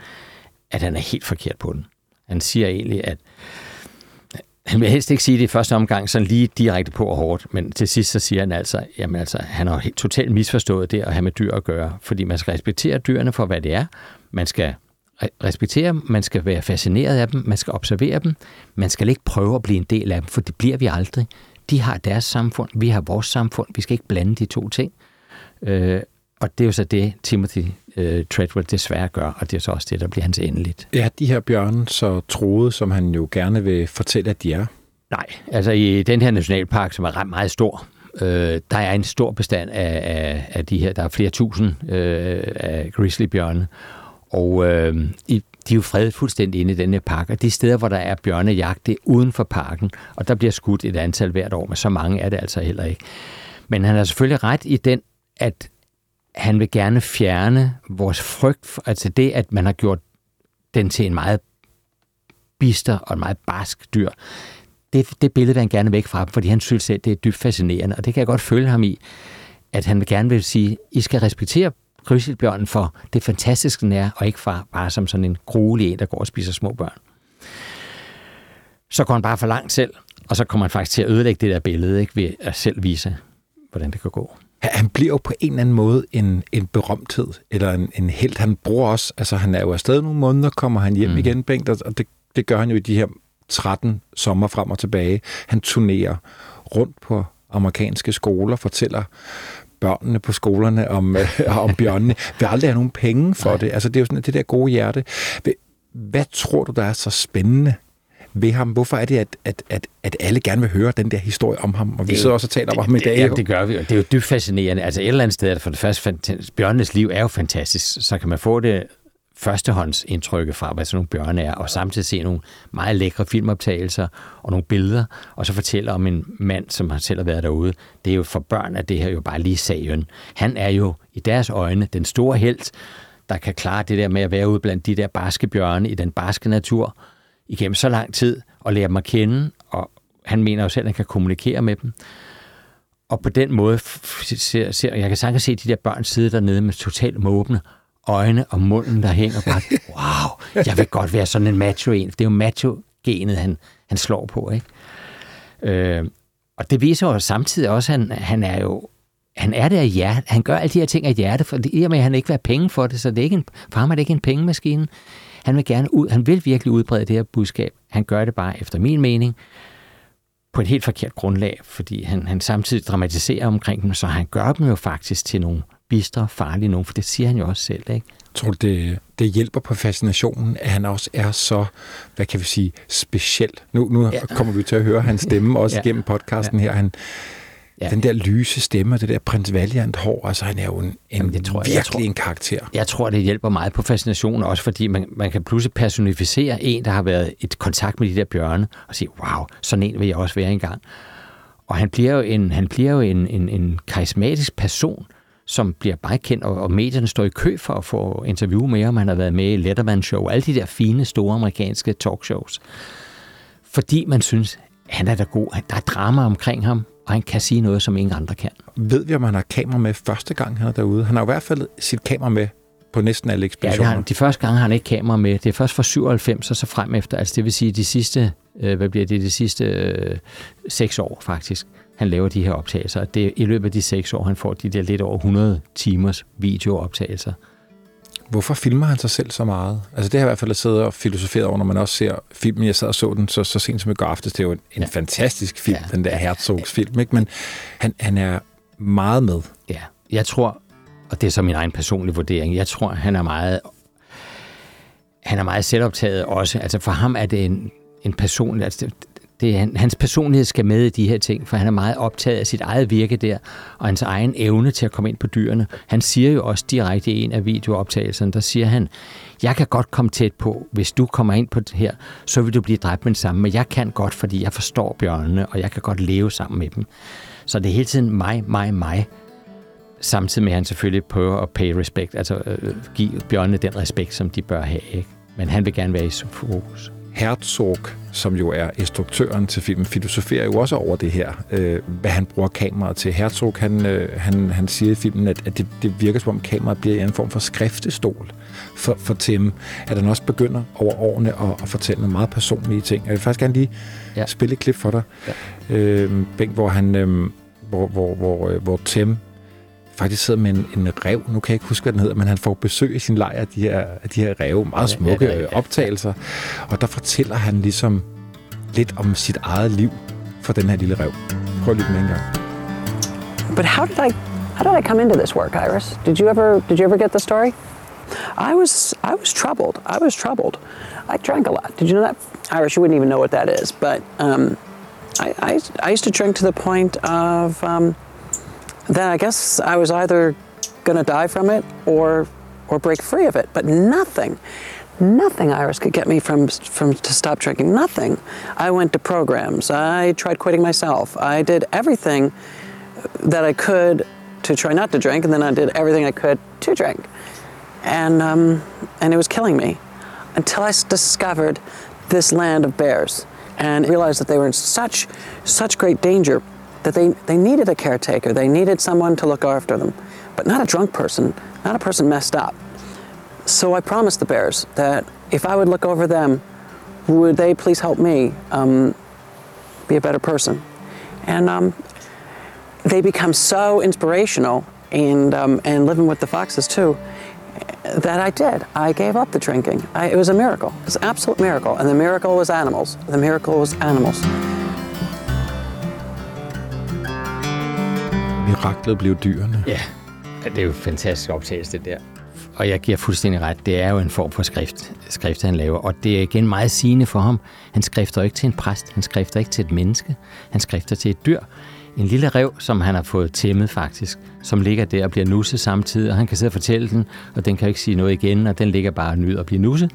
at han er helt forkert på den. Han siger egentlig, at han vil helst ikke sige det i første omgang sådan lige direkte på og hårdt, men til sidst så siger han altså, jamen altså, han har helt totalt misforstået det at have med dyr at gøre, fordi man skal respektere dyrene for, hvad det er. Man skal respektere dem, man skal være fascineret af dem, man skal observere dem, man skal ikke prøve at blive en del af dem, for det bliver vi aldrig. De har deres samfund, vi har vores samfund, vi skal ikke blande de to ting. Øh, og det er jo så det, Timothy øh, Treadwell desværre gør, og det er så også det, der bliver hans endeligt. Er de her bjørne så troede, som han jo gerne vil fortælle, at de er? Nej, altså i den her nationalpark, som er ret meget stor, øh, der er en stor bestand af, af, af de her, der er flere tusind øh, af grizzlybjørne, og øh, i, de er jo fredet fuldstændig inde i denne park, og de steder, hvor der er bjørnejagt, det er uden for parken, og der bliver skudt et antal hvert år, men så mange er det altså heller ikke. Men han har selvfølgelig ret i den, at han vil gerne fjerne vores frygt, altså det, at man har gjort den til en meget bister og en meget barsk dyr. Det, det billede vil han gerne væk fra dem, fordi han synes selv, det er dybt fascinerende, og det kan jeg godt følge ham i, at han gerne vil sige, I skal respektere grizzlybjørnen for det fantastiske, den er, og ikke for, bare som sådan en gruelig en, der går og spiser små børn. Så går han bare for langt selv, og så kommer han faktisk til at ødelægge det der billede, ikke, ved at selv vise, hvordan det kan gå han bliver jo på en eller anden måde en, en berømthed, eller en, en held. Han bruger også, altså han er jo afsted nogle måneder, kommer han hjem mm. igen, Bengt, og det, det gør han jo i de her 13 sommer frem og tilbage. Han turnerer rundt på amerikanske skoler, fortæller børnene på skolerne om, øh, om bjørnene. Vil aldrig have nogen penge for Nej. det. Altså det er jo sådan det der gode hjerte. Hvad tror du, der er så spændende ved ham? Hvorfor er det, at, at, at, at alle gerne vil høre den der historie om ham? Og vi sidder også og taler om ham i dag. Ja, det gør vi, og det er jo dybt fascinerende. Altså et eller andet sted, at for det første, bjørnenes liv er jo fantastisk, så kan man få det førstehåndsindtrykke fra, hvad sådan nogle bjørne er, og samtidig se nogle meget lækre filmoptagelser og nogle billeder, og så fortælle om en mand, som har selv været derude. Det er jo for børn, at det her jo bare lige sagen. Han er jo i deres øjne den store held, der kan klare det der med at være ude blandt de der barske bjørne i den barske natur, igennem så lang tid og lære dem at kende, og han mener jo selv, at han kan kommunikere med dem. Og på den måde ser, ser jeg kan sagtens se de der børn sidde dernede med totalt måbne øjne og munden, der hænger bare, wow, jeg vil godt være sådan en macho en. Det er jo macho-genet, han, han slår på, ikke? Øh, og det viser jo samtidig også, at han, han er jo han er det af hjerte. Han gør alle de her ting af hjerte, for i og med, at han ikke vil have penge for det, så det er ikke en, for ham er det ikke en pengemaskine. Han vil gerne ud, han vil virkelig udbrede det her budskab. Han gør det bare, efter min mening, på et helt forkert grundlag, fordi han, han samtidig dramatiserer omkring dem, så han gør dem jo faktisk til nogle bistre, farlige nogen, for det siger han jo også selv, ikke? Tror du, det, det hjælper på fascinationen, at han også er så, hvad kan vi sige, speciel? Nu, nu ja. kommer vi til at høre hans stemme også ja. gennem podcasten ja. her. Han, Ja. Den der lyse stemme og det der prins Valiant hår, altså han er jo en, en Jamen, det tror jeg, virkelig jeg tror, en karakter. Jeg tror, det hjælper meget på fascinationen, også fordi man, man kan pludselig personificere en, der har været i kontakt med de der bjørne, og sige, wow, sådan en vil jeg også være engang. Og han bliver jo en, han bliver jo en, en, en karismatisk person, som bliver bare kendt, og, og medierne står i kø for at få interview med ham. Han har været med i Letterman Show, alle de der fine, store amerikanske talkshows. Fordi man synes, han er da god. Der er drama omkring ham og han kan sige noget, som ingen andre kan. Ved vi, om han har kamera med første gang, han er derude? Han har i hvert fald sit kamera med på næsten alle ekspeditioner. Ja, han, de første gange har han ikke kamera med. Det er først fra 97 og så frem efter. Altså det vil sige de sidste, øh, hvad bliver det, de sidste øh, seks år faktisk, han laver de her optagelser. Det er i løbet af de seks år, han får de der lidt over 100 timers videooptagelser. Hvorfor filmer han sig selv så meget? Altså det har jeg i hvert fald siddet og filosoferet over, når man også ser filmen. Jeg sad og så den så, så sent som i går aftes. Det er jo en, en ja. fantastisk film, ja. den der Herzogs film. Ikke? Men han, han er meget med. Ja, jeg tror, og det er så min egen personlige vurdering, jeg tror, han er meget han er meget selvoptaget også. Altså for ham er det en, en person, altså det er, hans personlighed skal med i de her ting, for han er meget optaget af sit eget virke der, og hans egen evne til at komme ind på dyrene. Han siger jo også direkte i en af videooptagelserne, der siger han, jeg kan godt komme tæt på, hvis du kommer ind på det her, så vil du blive dræbt med det samme, men jeg kan godt, fordi jeg forstår bjørnene, og jeg kan godt leve sammen med dem. Så det er hele tiden mig, mig, mig, samtidig med at han selvfølgelig prøver at pay respect, altså øh, give bjørnene den respekt, som de bør have. Ikke? Men han vil gerne være i fokus. Herzog, som jo er instruktøren til filmen, filosoferer jo også over det her, øh, hvad han bruger kameraet til. Herzog, han, øh, han, han siger i filmen, at, at det, det virker som om kameraet bliver en form for skriftestol for, for Tim, at han også begynder over årene at, at fortælle nogle meget personlige ting. Jeg vil faktisk gerne lige ja. spille et klip for dig, ja. øh, Bengt, hvor, han, øh, hvor, hvor, hvor, øh, hvor Tim faktisk sidder med en, en rev. Nu kan jeg ikke huske, hvad den hedder, men han får besøg i sin lejr af de her, af de her rev. Meget smukke ja, ja, ja, optagelser. Og der fortæller han ligesom lidt om sit eget liv for den her lille rev. Prøv lige med en gang. But how did I how did I come into this work, Iris? Did you ever did you ever get the story? I was I was troubled. I was troubled. I drank a lot. Did you know that? Irish, you wouldn't even know what that is. But um, I, I, I used to drink to the point of um, then I guess I was either going to die from it or or break free of it. But nothing, nothing, Iris, could get me from from to stop drinking. Nothing. I went to programs. I tried quitting myself. I did everything that I could to try not to drink, and then I did everything I could to drink, and um, and it was killing me until I discovered this land of bears and realized that they were in such such great danger that they, they needed a caretaker. They needed someone to look after them, but not a drunk person, not a person messed up. So I promised the bears that if I would look over them, would they please help me um, be a better person? And um, they become so inspirational and, um, and living with the foxes too that I did. I gave up the drinking. I, it was a miracle. It was an absolute miracle. And the miracle was animals. The miracle was animals. Miraklet blev dyrene. Ja, det er jo fantastisk optagelse, det der. Og jeg giver fuldstændig ret. Det er jo en form for skrift, skrift han laver. Og det er igen meget sigende for ham. Han skrifter ikke til en præst. Han skrifter ikke til et menneske. Han skrifter til et dyr. En lille rev, som han har fået tæmmet faktisk, som ligger der og bliver nusset samtidig, og han kan sidde og fortælle den, og den kan ikke sige noget igen, og den ligger bare og nyder og bliver nusset.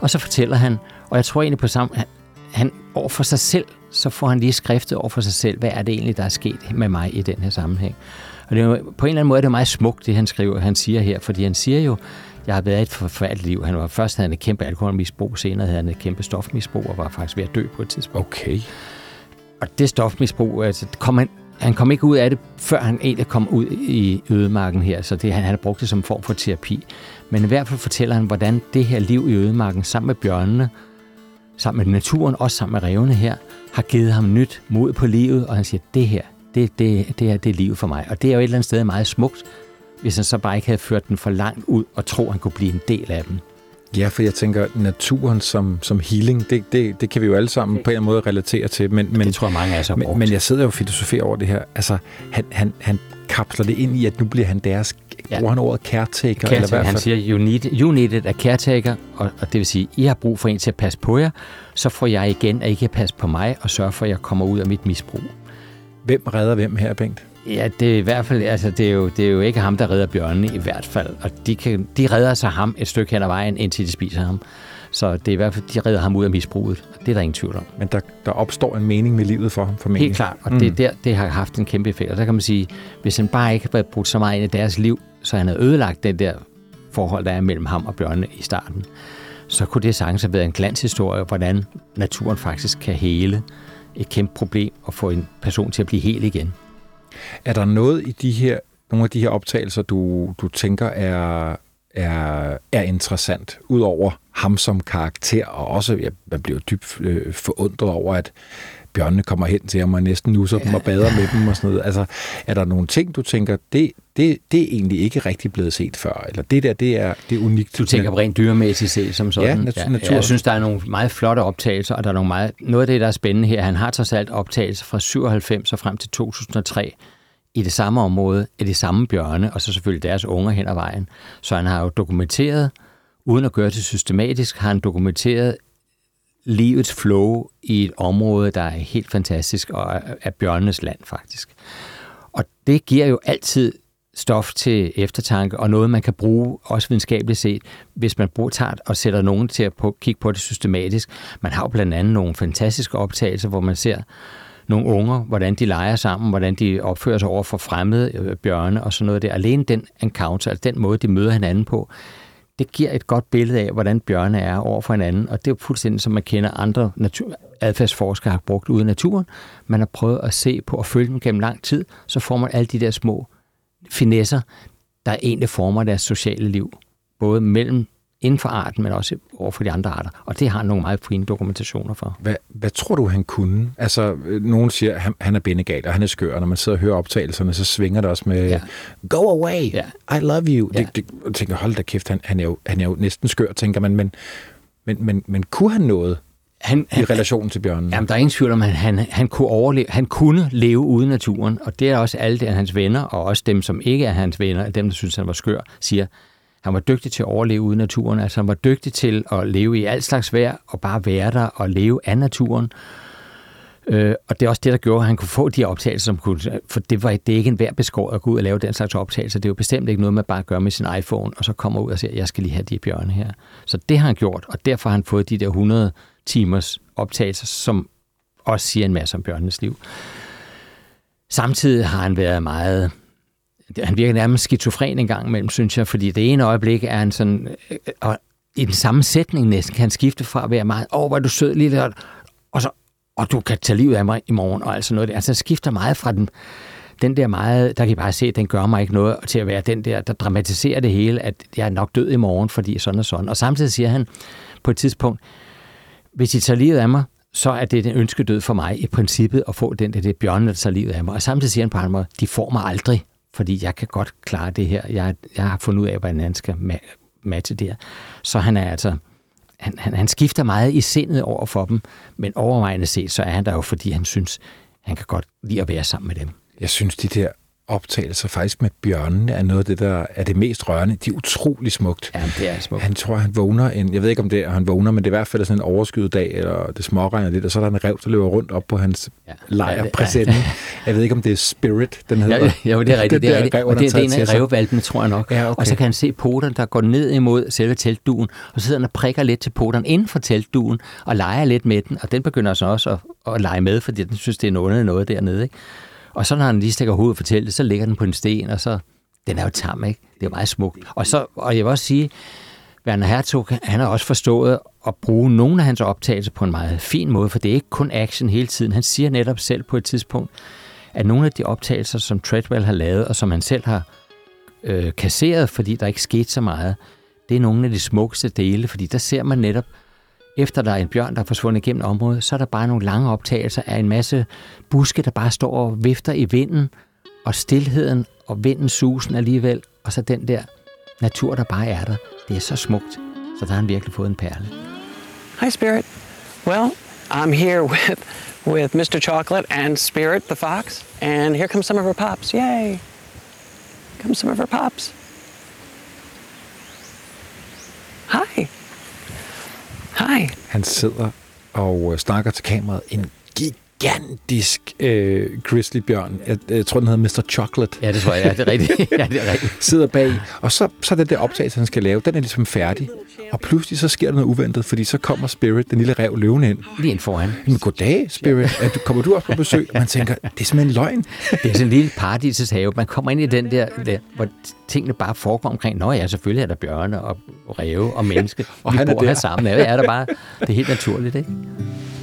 Og så fortæller han, og jeg tror egentlig på samme, han over for sig selv, så får han lige skriftet over for sig selv, hvad er det egentlig, der er sket med mig i den her sammenhæng. Og det er jo, på en eller anden måde er det meget smukt, det han skriver, han siger her, fordi han siger jo, jeg har været et forfærdeligt liv. Han var først havde han et kæmpe alkoholmisbrug, senere havde han et kæmpe stofmisbrug, og var faktisk ved at dø på et tidspunkt. Okay. Og det stofmisbrug, altså, kom han, han kom ikke ud af det, før han egentlig kom ud i ødemarken her, så det, han havde brugt det som form for terapi. Men i hvert fald fortæller han, hvordan det her liv i ødemarken sammen med bjørnene, sammen med naturen, også sammen med revene her, har givet ham nyt mod på livet, og han siger, det her, det, det, det, er, det er livet for mig. Og det er jo et eller andet sted meget smukt, hvis han så bare ikke havde ført den for langt ud og tro, han kunne blive en del af den. Ja, for jeg tænker, naturen som, som healing, det, det, det kan vi jo alle sammen på en måde relatere til. Men, men, det tror jeg, mange af os har men, men jeg sidder jo og filosoferer over det her. Altså, han, han, han kapsler det ind i, at nu bliver han deres, ja. bruger han ordet caretaker? caretaker eller hvad han siger, you need, you need it a caretaker, og, og det vil sige, I har brug for en til at passe på jer, så får jeg igen at I kan passe på mig og sørge for, at jeg kommer ud af mit misbrug. Hvem redder hvem her, Bengt? Ja, det er i hvert fald, altså det er jo, det er jo ikke ham, der redder bjørnene i hvert fald. Og de, kan, de redder sig ham et stykke hen ad vejen, indtil de spiser ham. Så det er i hvert fald, de redder ham ud af misbruget. Det er der ingen tvivl om. Men der, der opstår en mening med livet for ham, formentlig. Helt klart, og mm. det, er der, det har haft en kæmpe effekt. Og der kan man sige, hvis han bare ikke har brugt så meget ind i deres liv, så han havde ødelagt den der forhold, der er mellem ham og bjørnene i starten, så kunne det sagtens have været en glanshistorie, hvordan naturen faktisk kan hele et kæmpe problem og få en person til at blive helt igen. Er der noget i de her, nogle af de her optagelser, du, du tænker er, er, er interessant, udover ham som karakter, og også, ja, man bliver dybt øh, forundret over, at bjørnene kommer hen til ham og næsten nusser ja. dem og bader med dem og sådan noget. Altså, er der nogle ting, du tænker, det, det, det er egentlig ikke rigtig blevet set før, eller det der, det er, det er unikt? Du tænker på rent dyremæssigt set som sådan? Ja, nat- natur. Ja, jeg synes, der er nogle meget flotte optagelser, og der er nogle meget, noget af det, der er spændende her, han har trods alt optagelser fra 97 og frem til 2003, i det samme område af de samme bjørne, og så selvfølgelig deres unger hen ad vejen. Så han har jo dokumenteret, uden at gøre det systematisk, har han dokumenteret livets flow i et område, der er helt fantastisk og er, bjørnenes land faktisk. Og det giver jo altid stof til eftertanke, og noget, man kan bruge, også videnskabeligt set, hvis man bruger, tager og sætter nogen til at på, kigge på det systematisk. Man har jo blandt andet nogle fantastiske optagelser, hvor man ser nogle unger, hvordan de leger sammen, hvordan de opfører sig over for fremmede øh, bjørne og sådan noget der. Alene den encounter, altså den måde, de møder hinanden på, det giver et godt billede af, hvordan bjørne er over for hinanden, og det er jo fuldstændig som man kender andre natur- adfærdsforskere har brugt ude i naturen. Man har prøvet at se på og følge dem gennem lang tid, så får man alle de der små finesser, der egentlig former deres sociale liv, både mellem inden for arten, men også over for de andre arter. Og det har nogle meget fine dokumentationer for. Hvad, hvad tror du, han kunne? Altså, nogen siger, at han, han er bindegal, og han er skør. og Når man sidder og hører optagelserne, så svinger det også med, ja. go away, ja. I love you. Ja. Det, det, jeg tænker, hold da kæft, han, han, er jo, han er jo næsten skør, tænker man. Men, men, men, men kunne han noget? han, i relation til bjørnen? Jamen, der er ingen tvivl om, at han, han, kunne overleve, han kunne leve uden naturen, og det er også alle de, hans venner, og også dem, som ikke er hans venner, dem, der synes, han var skør, siger, han var dygtig til at overleve uden naturen, altså han var dygtig til at leve i alt slags vejr, og bare være der og leve af naturen. Øh, og det er også det, der gjorde, at han kunne få de optagelser, som kunne, for det var det er ikke en værd beskåret at gå ud og lave den slags optagelser. Det er jo bestemt ikke noget, man bare gør med sin iPhone, og så kommer ud og siger, jeg skal lige have de bjørne her. Så det har han gjort, og derfor har han fået de der 100 timers optagelser, som også siger en masse om bjørnenes liv. Samtidig har han været meget han virker nærmest skizofren en gang imellem, synes jeg, fordi det ene øjeblik er han sådan, øh, og i den samme sætning næsten kan han skifte fra at være meget, åh, oh, hvor er du sød lille, der, og så, og du kan tage livet af mig i morgen, og altså noget. Altså, han skifter meget fra den, den der meget, der kan I bare se, den gør mig ikke noget, til at være den der, der dramatiserer det hele, at jeg er nok død i morgen, fordi sådan og sådan. Og samtidig siger han på et tidspunkt, hvis I tager livet af mig, så er det den ønskedød for mig i princippet at få den der, det bjørn, der tager livet af mig. Og samtidig siger han på en måde, de får mig aldrig fordi jeg kan godt klare det her. Jeg, jeg har fundet ud af, hvordan han skal matche det her. Så han er altså, han, han, han skifter meget i sindet over for dem, men overvejende set, så er han der jo, fordi han synes, han kan godt lide at være sammen med dem. Jeg synes, de der optagelser faktisk med bjørnene er noget af det, der er det mest rørende. De er utrolig smukt. Ja, det er smukt. Han tror, han vågner en, jeg ved ikke om det er, han vågner, men det er i hvert fald sådan en overskyet dag, eller det småregner lidt, og så er der en rev, der løber rundt op på hans ja. lejr ja, Ja. Jeg ved ikke, om det er Spirit, den hedder. Ja, ja det er rigtigt. Det, er, rigtigt. Rev, og det, det er en af revvalpene, tror jeg nok. Ja, okay. Og så kan han se poteren, der går ned imod selve teltduen, og så sidder han og prikker lidt til poteren inden for teltduen, og leger lidt med den, og den begynder så også at, at lege med, fordi den synes, det er noget noget dernede. Ikke? Og så når han lige stikker hovedet for det, så ligger den på en sten, og så, den er jo tam, ikke? Det er meget smukt. Og, så, og jeg vil også sige, Werner Herzog, han har også forstået at bruge nogle af hans optagelser på en meget fin måde, for det er ikke kun action hele tiden. Han siger netop selv på et tidspunkt, at nogle af de optagelser, som Treadwell har lavet, og som han selv har øh, kasseret, fordi der ikke skete så meget, det er nogle af de smukkeste dele, fordi der ser man netop, efter der er en bjørn, der er forsvundet gennem området, så er der bare nogle lange optagelser af en masse buske, der bare står og vifter i vinden, og stillheden og vindens susen alligevel, og så den der natur, der bare er der. Det er så smukt, så der har han virkelig fået en perle. Hi Spirit. Well, I'm here with, with Mr. Chocolate and Spirit the fox, and here comes some of her pops. Yay! Comes some of her pops. Hi. Hej. Han sidder og øh, snakker til kameraet. En gigantisk øh, grizzlybjørn. Jeg, jeg tror, den hedder Mr. Chocolate. Ja, det tror jeg. Ja, det er rigtigt. ja, det er rigtigt. sidder bag. Og så, så den der optagelse, han skal lave, den er ligesom færdig. Og pludselig så sker der noget uventet, fordi så kommer Spirit, den lille rev, løvende ind. Lige ind foran. Men goddag, Spirit. Du, kommer du også på besøg? Og man tænker, det er simpelthen løgn. det er sådan en lille paradisets have. Man kommer ind i den der, der, hvor tingene bare foregår omkring. Nå ja, selvfølgelig er der bjørne og ræve og menneske. og Vi han bor er der. her sammen. Ja, er der bare. Det er helt naturligt, ikke?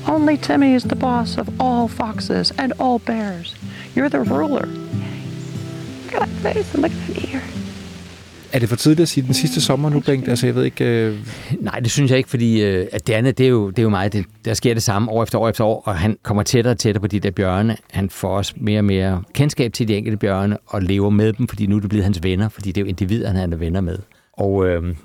Only Timmy is the boss of all foxes and all bears. You're the ruler. Look at that face and look at that ear. Er det for tidligt at sige den sidste sommer nu, Bengt? Altså, jeg ved ikke... Øh... Nej, det synes jeg ikke, fordi øh, at det andet, det er jo, det er jo meget, det, der sker det samme år efter år efter år, og han kommer tættere og tættere på de der bjørne. Han får også mere og mere kendskab til de enkelte bjørne, og lever med dem, fordi nu er det blevet hans venner, fordi det er jo individer, han er venner med. Og øh,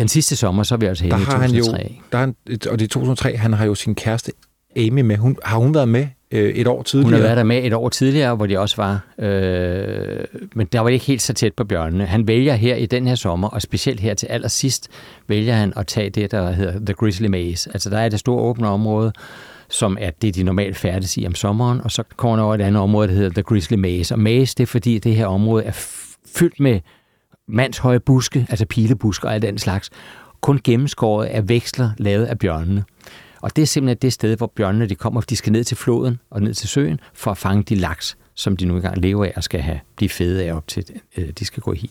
den sidste sommer, så er vi altså henne i 2003. Han jo, der er, og det er 2003, han har jo sin kæreste Amy med. Hun, har hun været med øh, et år Hun tidligere. har været der med et år tidligere, hvor de også var, øh, men der var ikke helt så tæt på bjørnene. Han vælger her i den her sommer, og specielt her til allersidst, vælger han at tage det, der hedder The Grizzly Maze. Altså der er det store åbne område, som er det, de normalt færdes i om sommeren, og så kommer der over et andet område, der hedder The Grizzly Maze. Og Maze, det er fordi, det her område er fyldt med mandshøje buske, altså pilebuske og alt den slags, kun gennemskåret af veksler lavet af bjørnene. Og det er simpelthen det sted, hvor bjørnene de kommer, de skal ned til floden og ned til søen for at fange de laks, som de nu engang lever af og skal have blive fede af op til, øh, de skal gå i.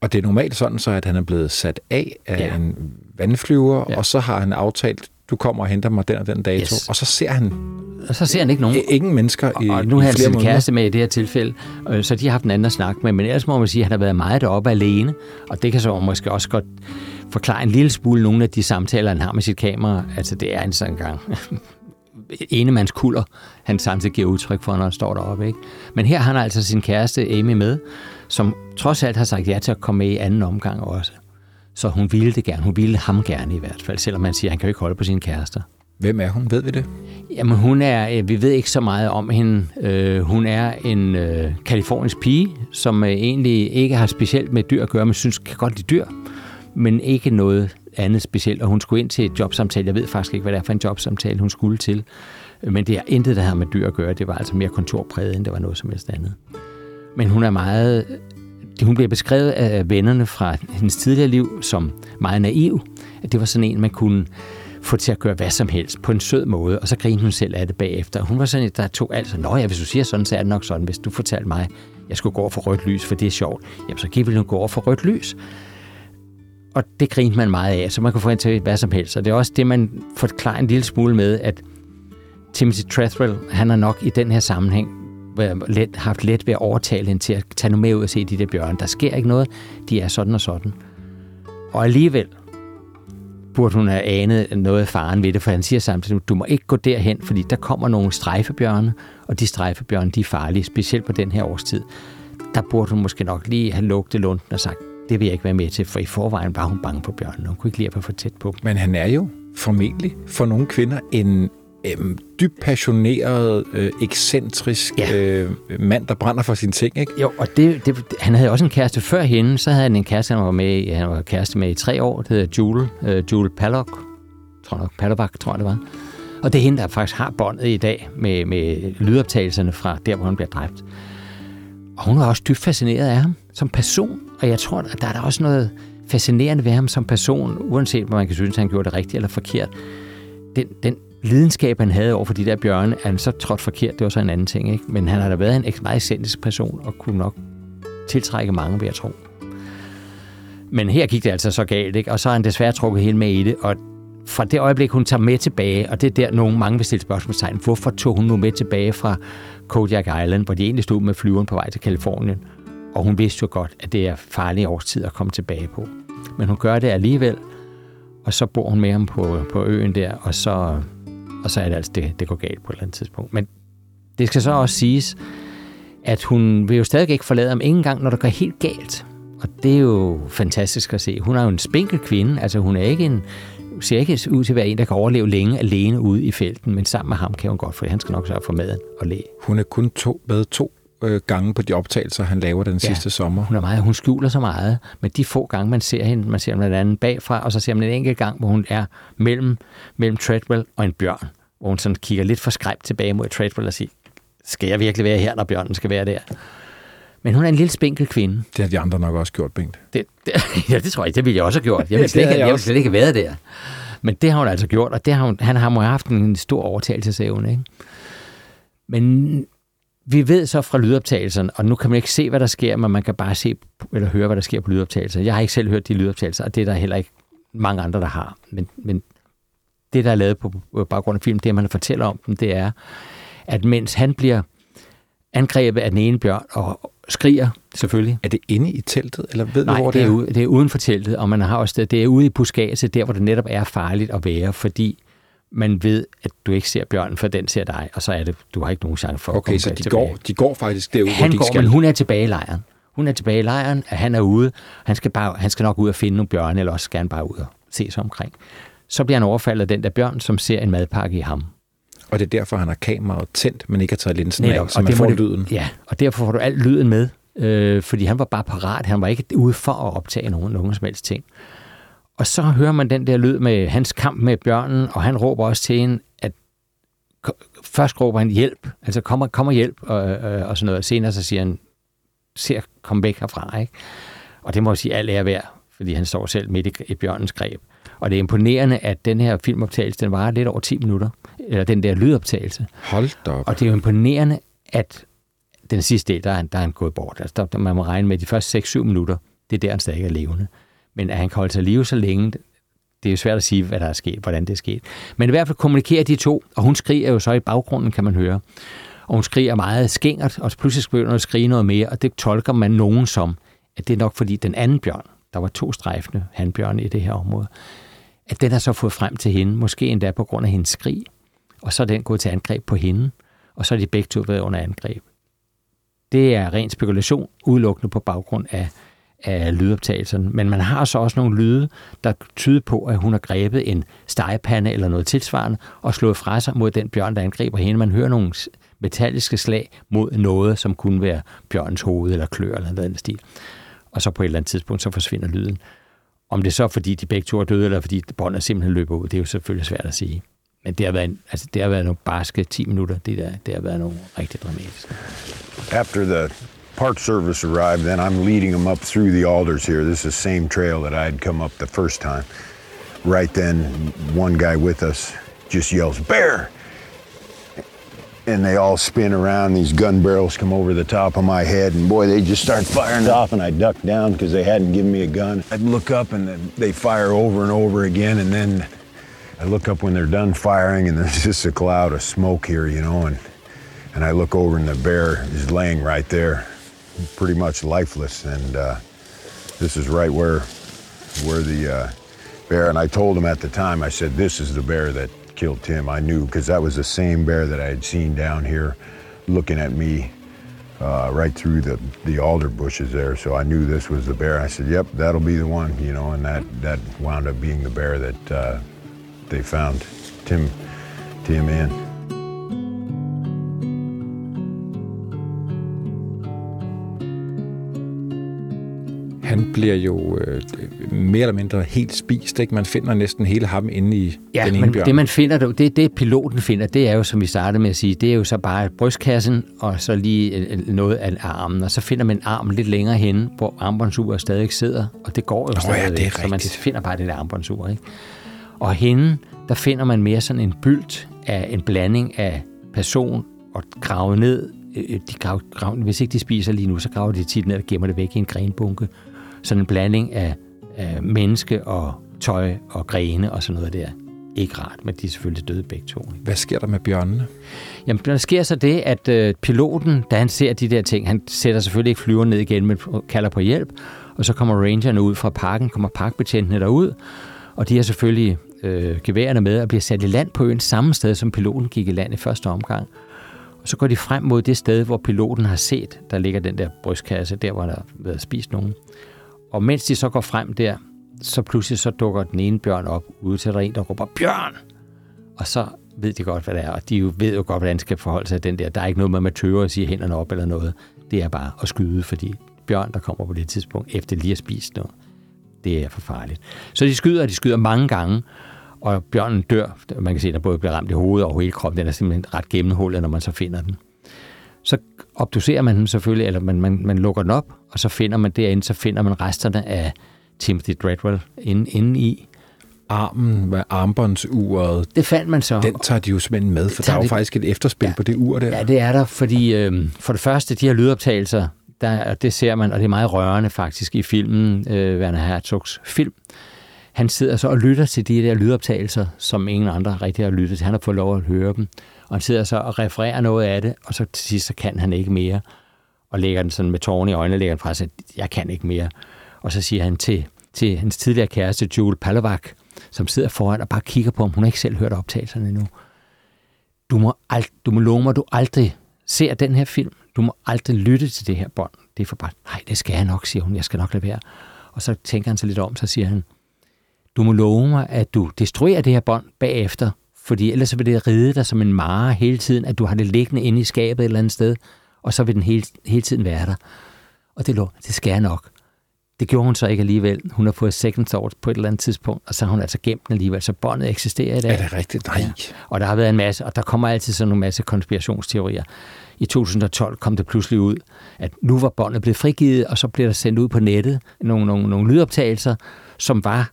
Og det er normalt sådan, så at han er blevet sat af af Ja. en vandflyver, ja. og så har han aftalt, du kommer og henter mig den og den dato. Yes. Og så ser han Og så ser han ikke nogen. i- ingen mennesker i, og nu har han sin måneder. kæreste med i det her tilfælde, øh, så de har haft en anden at snakke med. Men ellers må man sige, at han har været meget deroppe alene, og det kan så måske også godt forklare en lille smule nogle af de samtaler, han har med sit kamera. Altså, det er en sådan gang enemandskulder, han samtidig giver udtryk for, når han står deroppe. Ikke? Men her har han altså sin kæreste Amy med, som trods alt har sagt ja til at komme med i anden omgang også. Så hun ville det gerne. Hun ville ham gerne i hvert fald, selvom man siger, at han kan jo ikke holde på sine kærester. Hvem er hun? Ved vi det? Jamen hun er, øh, vi ved ikke så meget om hende. Øh, hun er en øh, kalifornisk pige, som øh, egentlig ikke har specielt med dyr at gøre, men synes kan godt lide dyr, men ikke noget andet specielt. Og hun skulle ind til et jobsamtale. Jeg ved faktisk ikke, hvad det er for en jobsamtale, hun skulle til. Men det er intet, der har med dyr at gøre. Det var altså mere kontorpræget, end det var noget som helst andet. Men hun er meget... Hun bliver beskrevet af vennerne fra hendes tidligere liv som meget naiv. At det var sådan en, man kunne få til at gøre hvad som helst på en sød måde, og så grinede hun selv af det bagefter. Hun var sådan der tog altså, Nå ja, hvis du siger sådan, så er det nok sådan. Hvis du fortalte mig, jeg skulle gå over for rødt lys, for det er sjovt, jamen så giv vil gå over for rødt lys. Og det grinte man meget af, så man kunne få hende til hvad som helst. Og det er også det, man forklarer en lille smule med, at Timothy Trethwell, han er nok i den her sammenhæng været let, haft let ved at overtale hende til at tage nu med ud og se de der bjørne. Der sker ikke noget, de er sådan og sådan. Og alligevel burde hun have anet noget af faren ved det, for han siger samtidig, du må ikke gå derhen, fordi der kommer nogle strejfebjørne, og de strejfebjørne, de er farlige, specielt på den her årstid. Der burde hun måske nok lige have lugtet lunden og sagt, det vil jeg ikke være med til, for i forvejen var hun bange på bjørnene. Hun kunne ikke lide at være for tæt på. Men han er jo formentlig for nogle kvinder en øhm, dybt passioneret, øh, ekscentrisk Ja. øh, mand, der brænder for sine ting, ikke? Jo, og det, det, han havde også en kæreste før hende. Så havde han en kæreste, han var med han var kæreste med i tre år. Det hedder Jule, øh, Jule Pallock. Tror jeg nok, Pallock, tror jeg det var. Og det er hende, der faktisk har båndet i dag med, med lydoptagelserne fra der, hvor hun bliver dræbt. Og hun var også dybt fascineret af ham som person. Og jeg tror, at der er der også noget fascinerende ved ham som person, uanset om man kan synes, at han gjorde det rigtigt eller forkert. Den, den lidenskab, han havde over for de der bjørne, er han så trådt forkert, det var så en anden ting. Ikke? Men han har da været en meget ekscentrisk person, og kunne nok tiltrække mange, vil jeg tro. Men her gik det altså så galt, ikke? og så har han desværre trukket helt med i det, og fra det øjeblik, hun tager med tilbage, og det er der, nogen mange vil stille spørgsmålstegn, hvorfor tog hun nu med tilbage fra Kodiak Island, hvor de egentlig stod med flyveren på vej til Kalifornien, og hun vidste jo godt, at det er farlig årstid at komme tilbage på. Men hun gør det alligevel, og så bor hun med ham på, på øen der, og så, og så er det altså, det, det går galt på et eller andet tidspunkt. Men det skal så også siges, at hun vil jo stadig ikke forlade ham, ingen engang når det går helt galt. Og det er jo fantastisk at se. Hun er jo en spinkel kvinde, altså hun er ikke en, ser ikke ud til at være en, der kan overleve længe alene ude i felten, men sammen med ham kan hun godt, for han skal nok sørge for maden og læge. Hun er kun to, med to øh, gange på de optagelser, han laver den Ja. sidste sommer. Hun er meget, hun skjuler så meget, men de få gange, man ser hende, man ser hende blandt andet bagfra, og så ser man en enkelt gang, hvor hun er mellem, mellem Treadwell og en bjørn, hvor hun sådan kigger lidt for skræmt tilbage mod Treadwell og siger, skal jeg virkelig være her, når bjørnen skal være der? Men hun er en lille spinkel kvinde. Det har de andre nok også gjort, Bengt. Det, det, ja, det tror jeg, det ville jeg også have gjort. Jeg ville slet, ikke, jeg jeg ville slet ikke have været der. Men det har hun altså gjort, og det har hun, han har må have haft en stor overtagelsesevne. Ikke? Men vi ved så fra lydoptagelserne, og nu kan man ikke se, hvad der sker, men man kan bare se eller høre, hvad der sker på lydoptagelser. Jeg har ikke selv hørt de lydoptagelser, og det er der heller ikke mange andre, der har. Men, men det, der er lavet på baggrund af film, det man fortæller om dem, det er, at mens han bliver angrebet af den ene bjørn og skriger selvfølgelig, Er det inde i teltet, eller ved Nej, du, hvor det er, er? ude, det er uden for teltet, og man har også det, det er ude i buskaget, der hvor det netop er farligt at være, fordi man ved, at du ikke ser bjørnen, for den ser dig, og så er det, du har ikke nogen chance for at Okay, komme så de tilbage. går, de går faktisk derud, hvor Han de går, skal. men hun er tilbage i lejren. Hun er tilbage i lejren, at han er ude. Han skal, bare, han skal nok ud og finde nogle bjørne, eller også skal han bare ud og se sig omkring. Så bliver han overfaldet af den der bjørn, som ser en madpakke i ham. Og det er derfor, han har kameraet tændt, men ikke har taget linsen af, så og man får det- lyden. Ja, og derfor får du alt lyden med, øh, fordi han var bare parat. Han var ikke ude for at optage nogen, nogen som helst ting. Og så hører man den der lyd med hans kamp med bjørnen, og han råber også til hende, at først råber han hjælp, altså kommer, kommer hjælp, og, øh, og sådan noget. Senere så siger han, se at komme væk herfra, ikke? Og det må jeg sige, alt er værd, fordi han står selv midt i, i bjørnens greb. Og det er imponerende, at den her filmoptagelse, den varer lidt over 10 minutter, eller den der lydoptagelse. Hold da op. Og det er jo imponerende, at den sidste del, der er, han- der er han gået bort. Altså, der, man må regne med, de første 6-7 minutter, det er der, han stadig er levende. Men at han kan holde sig live så længe, det er jo svært at sige, hvad der er sket, hvordan det er sket. Men i hvert fald kommunikerer de to, og hun skriger jo så i baggrunden, kan man høre. Og hun skriger meget skængert, og pludselig begynder hun at skrige noget mere, og det tolker man nogen som, at det er nok fordi den anden bjørn, der var to strejfende handbjørne i det her område, at den har så fået frem til hende, måske endda på grund af hendes skrig, og så er den gået til angreb på hende, og så er de begge to været under angreb. Det er ren spekulation, udelukkende på baggrund af, af lydoptagelserne. Men man har så også nogle lyde, der tyder på, at hun har grebet en stegepande eller noget tilsvarende, og slået fra sig mod den bjørn, der angriber hende. Man hører nogle metalliske slag mod noget, som kunne være bjørnens hoved eller klør eller noget andet stil. Og så på et eller andet tidspunkt, så forsvinder lyden. Om det er så fordi de begge to er døde, eller fordi båndet simpelthen løber ud, det er jo selvfølgelig svært at sige. Men det har været, en, altså det har været nogle barske 10 minutter. Det, der, det har været nogle rigtig dramatiske. After the Park Service arrived, then I'm leading them up through the alders here. This is the same trail that I had come up the first time. Right then, one guy with us just yells, Bear! And they all spin around. These gun barrels come over the top of my head, and boy, they just start firing off. And I duck down because they hadn't given me a gun. I'd look up, and they fire over and over again. And then I look up when they're done firing, and there's just a cloud of smoke here, you know. And and I look over, and the bear is laying right there, pretty much lifeless. And uh, this is right where where the uh, bear. And I told him at the time, I said, "This is the bear that killed Tim." I knew because that was the same bear that I had seen down here, looking at me uh, right through the the alder bushes there. So I knew this was the bear. I said, "Yep, that'll be the one," you know. And that that wound up being the bear that uh, they found Tim Tim in. Han bliver jo øh, mere eller mindre helt spist. Ikke? Man finder næsten hele ham inde i Ja, den ene men bjørn. det man finder, det, det, piloten finder, det er jo, som vi startede med at sige, det er jo så bare brystkassen, og så lige øh, øh, noget af armen, og så finder man armen lidt længere henne, hvor armbåndsuret stadig sidder, og det går jo ja, stadig, det er så man rigtigt. finder bare det der armbåndsur, ikke? Og hende, der finder man mere sådan en bylt af en blanding af person og gravet ned. Øh, De graver, graver, hvis ikke de spiser lige nu, så graver de tit ned og gemmer det væk i en grenbunke. Sådan en blanding af, af menneske og tøj og grene og sådan noget der. Ikke rart, men de er selvfølgelig døde begge to. ikke? Hvad sker der med bjørnene? Jamen, der sker så det, at øh, piloten, da han ser de der ting, han sætter selvfølgelig ikke flyveren ned igen, men kalder på hjælp, og så kommer rangerne ud fra parken, kommer parkbetjentene derud, og de har selvfølgelig øh, geværerne med og bliver sat i land på øen samme sted, som piloten gik i land i første omgang. Og så går de frem mod det sted, hvor piloten har set, der ligger den der brystkasse, der hvor der har været spist nogen. Og mens de så går frem der, så pludselig så dukker den ene bjørn op, ude til der en, der råber, Bjørn! Og så ved de godt, hvad det er, og de jo ved jo godt, hvordan de skal forholde sig til den der. Der er ikke noget med at man tøver og sige hænderne op eller noget. Det er bare at skyde, fordi bjørn, der kommer på det tidspunkt, efter lige at spise noget, det er for farligt. Så de skyder, og de skyder mange gange, og bjørnen dør. Man kan se, at der både bliver ramt i hovedet og hele kroppen. Den er simpelthen ret gennemhullet, når man så finder den. Så obducerer man den selvfølgelig, eller man, man, man lukker den op, og så finder man derinde, så finder man resterne af Timothy Dreadwell inde, inde i. Armen, hvad armbåndsuret, Det fandt man så. den tager de jo simpelthen med, for der er jo de- faktisk et efterspil Ja. på det ur der. Ja, det er der, fordi øh, for det første, de her lydoptagelser, der, det ser man, og det er meget rørende faktisk i filmen, øh, Werner Herzogs film. Han sidder så og lytter til de der lydoptagelser, som ingen andre rigtig har lyttet til. Han har fået lov at høre dem, og han sidder så og refererer noget af det, og så til sidst, så kan han ikke mere, og lægger den sådan med tårne i øjnene, lægger den fra sig, jeg kan ikke mere. Og så siger han til, til hans tidligere kæreste, Jule Palovak, som sidder foran og bare kigger på ham, hun har ikke selv hørt optagelserne endnu du må, ald- du må love mig, du aldrig ser den her film. Du må aldrig lytte til det her bånd. Det er for bare, nej, det skal jeg nok, siger hun. Jeg skal nok lade være. Og så tænker han sig lidt om, så siger han, du må love mig, at du destruerer det her bånd bagefter, Fordi ellers vil det ride dig som en mare hele tiden, at du har det liggende inde i skabet et eller andet sted, og så vil den hele, hele tiden være der. Og det, lå, det skal jeg nok. Det gjorde hun så ikke alligevel. Hun har fået second thought på et eller andet tidspunkt, og så har hun altså gemt den alligevel, så båndet eksisterer i dag. Er det rigtigt? Nej. Ja. Og der har været en masse, og der kommer altid sådan en masse konspirationsteorier. I 2012 kom det pludselig ud, at nu var båndet blevet frigivet, og så blev der sendt ud på nettet nogle, nogle, nogle lydoptagelser, som var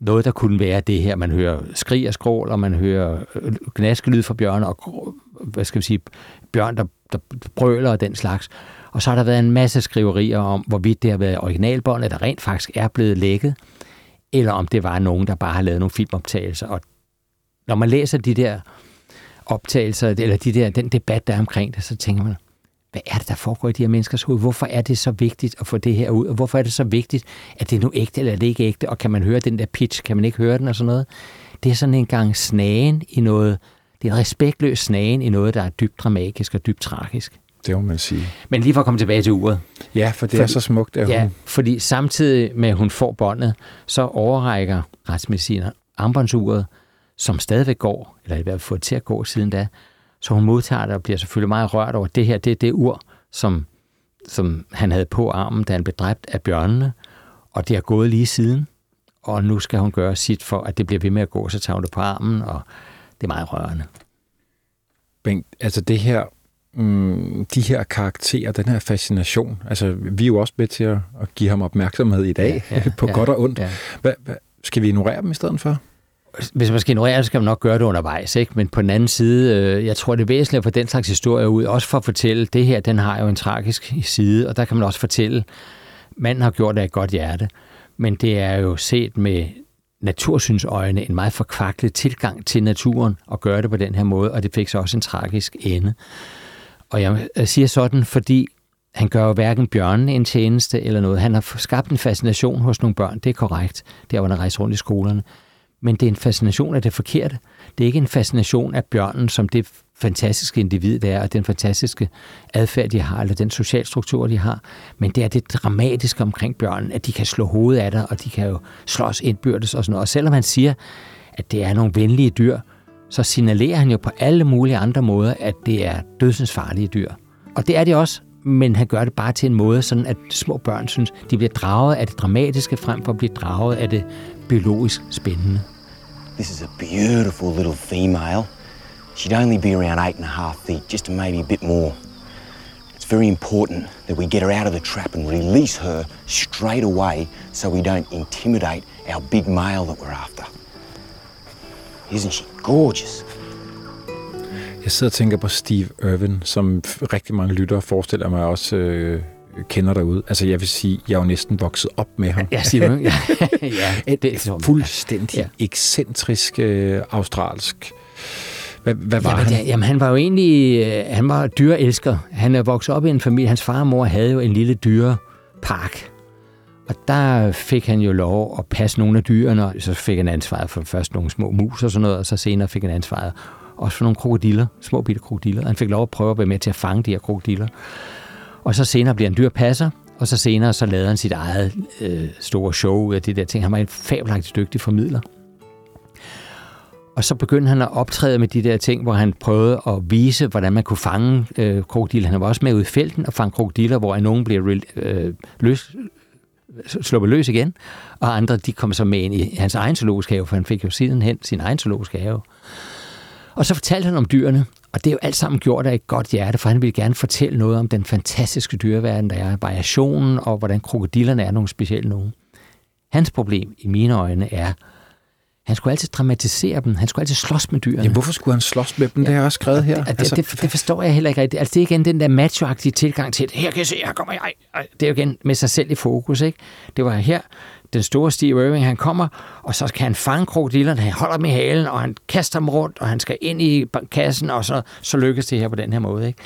noget, der kunne være det her. Man hører skrig og skrål, og man hører øh, gnaskelyd fra bjørn, og hvad skal vi sige, bjørn, der, der brøler og den slags. Og så har der været en masse skriverier om, hvorvidt det har været originalbåndet, der rent faktisk er blevet lækket, eller om det var nogen, der bare har lavet nogle filmoptagelser. Og når man læser de der optagelser, eller de der, den debat, der er omkring det, så tænker man, hvad er det, der foregår i de her menneskers hoved? Hvorfor er det så vigtigt at få det her ud? Og hvorfor er det så vigtigt, at det er nu ægte, eller er det ikke ægte? Og kan man høre den der pitch? Kan man ikke høre den og sådan noget? Det er sådan en gang snagen i noget, det er en respektløs snagen i noget, der er dybt dramatisk og dybt tragisk. Det må man sige. Men lige for at komme tilbage til uret. Ja, for det fordi, er så smukt, at ja, hun... fordi samtidig med, at hun får båndet, så overrækker retsmediciner armbåndsuret, som stadigvæk går, eller i hvert fald fået til at gå siden da. Så hun modtager det og bliver selvfølgelig meget rørt over, det her det er det ur, som, som han havde på armen, da han blev dræbt af bjørnene, og det er gået lige siden. Og nu skal hun gøre sit for, at det bliver ved med at gå, så tager hun det på armen, og det er meget rørende. Bengt, altså det her mm, de her karakterer, den her fascination. Altså, vi er jo også med til at, at give ham opmærksomhed i dag, ja, ja, på ja, godt og ondt. Ja. Hva, hva, skal vi ignorere dem i stedet for? Hvis man skal ignorere det, skal man nok gøre det undervejs. Ikke? Men på den anden side, øh, jeg tror, det er væsentligt at få den slags historie ud, også for at fortælle, det her, den har jo en tragisk side, og der kan man også fortælle, manden har gjort det af et godt hjerte, men det er jo set med natursynsøjne en meget forkvaklet tilgang til naturen at gøre det på den her måde, og det fik så også en tragisk ende. Og jeg siger sådan, fordi han gør jo hverken bjørnen en tjeneste eller noget. Han har skabt en fascination hos nogle børn, det er korrekt, der hvor han rejser rundt i skolerne. Men det er en fascination af det forkerte. Det er ikke en fascination af bjørnen som det fantastiske individ, der er, og den fantastiske adfærd, de har, eller den socialstruktur, de har. Men det er det dramatiske omkring bjørnen, at de kan slå hovedet af dig, og de kan jo slås indbyrdes og sådan noget. Og selvom han siger, at det er nogle venlige dyr, så signalerer han jo på alle mulige andre måder, at det er dødsensfarlige dyr. Og det er det også, men han gør det bare til en måde, sådan at små børn synes, de bliver draget af det dramatiske frem for at blive draget af det biologisk spændende. This is a beautiful little female. She'd only be around eight and a half feet, just maybe a bit more. It's very important that we get her out of the trap and release her straight away so we don't intimidate our big male that we're after. Isn't she gorgeous? Jeg sidder og tænker på Steve Irwin, som rigtig mange lyttere forestiller mig også øh, kender derude. Altså jeg vil sige, jeg er jo næsten vokset op med ham. Ja, Steve Irwin. Ja. ja, det er så, fuldstændig ja. ekscentrisk øh, australsk. Hvad, hvad var jamen, han? Jamen, han var jo egentlig øh, han var dyrelsker. Han er vokset op i en familie. Hans far og mor havde jo en lille dyrepark og der fik han jo lov at passe nogle af dyrene, og så fik han ansvaret for først nogle små mus og sådan noget, og så senere fik han ansvaret også for nogle krokodiller, små bitte krokodiller. Han fik lov at prøve at være med til at fange de her krokodiller. Og så senere bliver han dyrpasser, og så senere så lavede han sit eget øh, store show ud af det der ting. Han var en fabelagtigt dygtig formidler. Og så begyndte han at optræde med de der ting, hvor han prøvede at vise, hvordan man kunne fange øh, krokodiller. Han var også med ud i felten og fange krokodiller, hvor nogen blev øh, løs, sluppet løs igen, og andre de kom så med ind i hans egen zoologisk have, for han fik jo sidenhen sin egen zoologisk have. Og så fortalte han om dyrene, og det er jo alt sammen gjort af et godt hjerte, for han ville gerne fortælle noget om den fantastiske dyreverden, der er variationen, og hvordan krokodillerne er nogle specielle nogen. Hans problem i mine øjne er, han skulle altid dramatisere dem. Han skulle altid slås med dyrene. Ja, hvorfor skulle han slås med dem? Det har jeg også skrevet her. Det, altså, det, det forstår jeg heller ikke rigtigt. Altså, det er igen den der macho tilgang til, her kan jeg se, her kommer jeg. Det er jo igen med sig selv i fokus. Ikke? Det var her, den store Steve Irving, han kommer, og så kan han fange krokodillerne, han holder dem i halen, og han kaster dem rundt, og han skal ind i kassen, og så, så lykkes det her på den her måde. Ikke?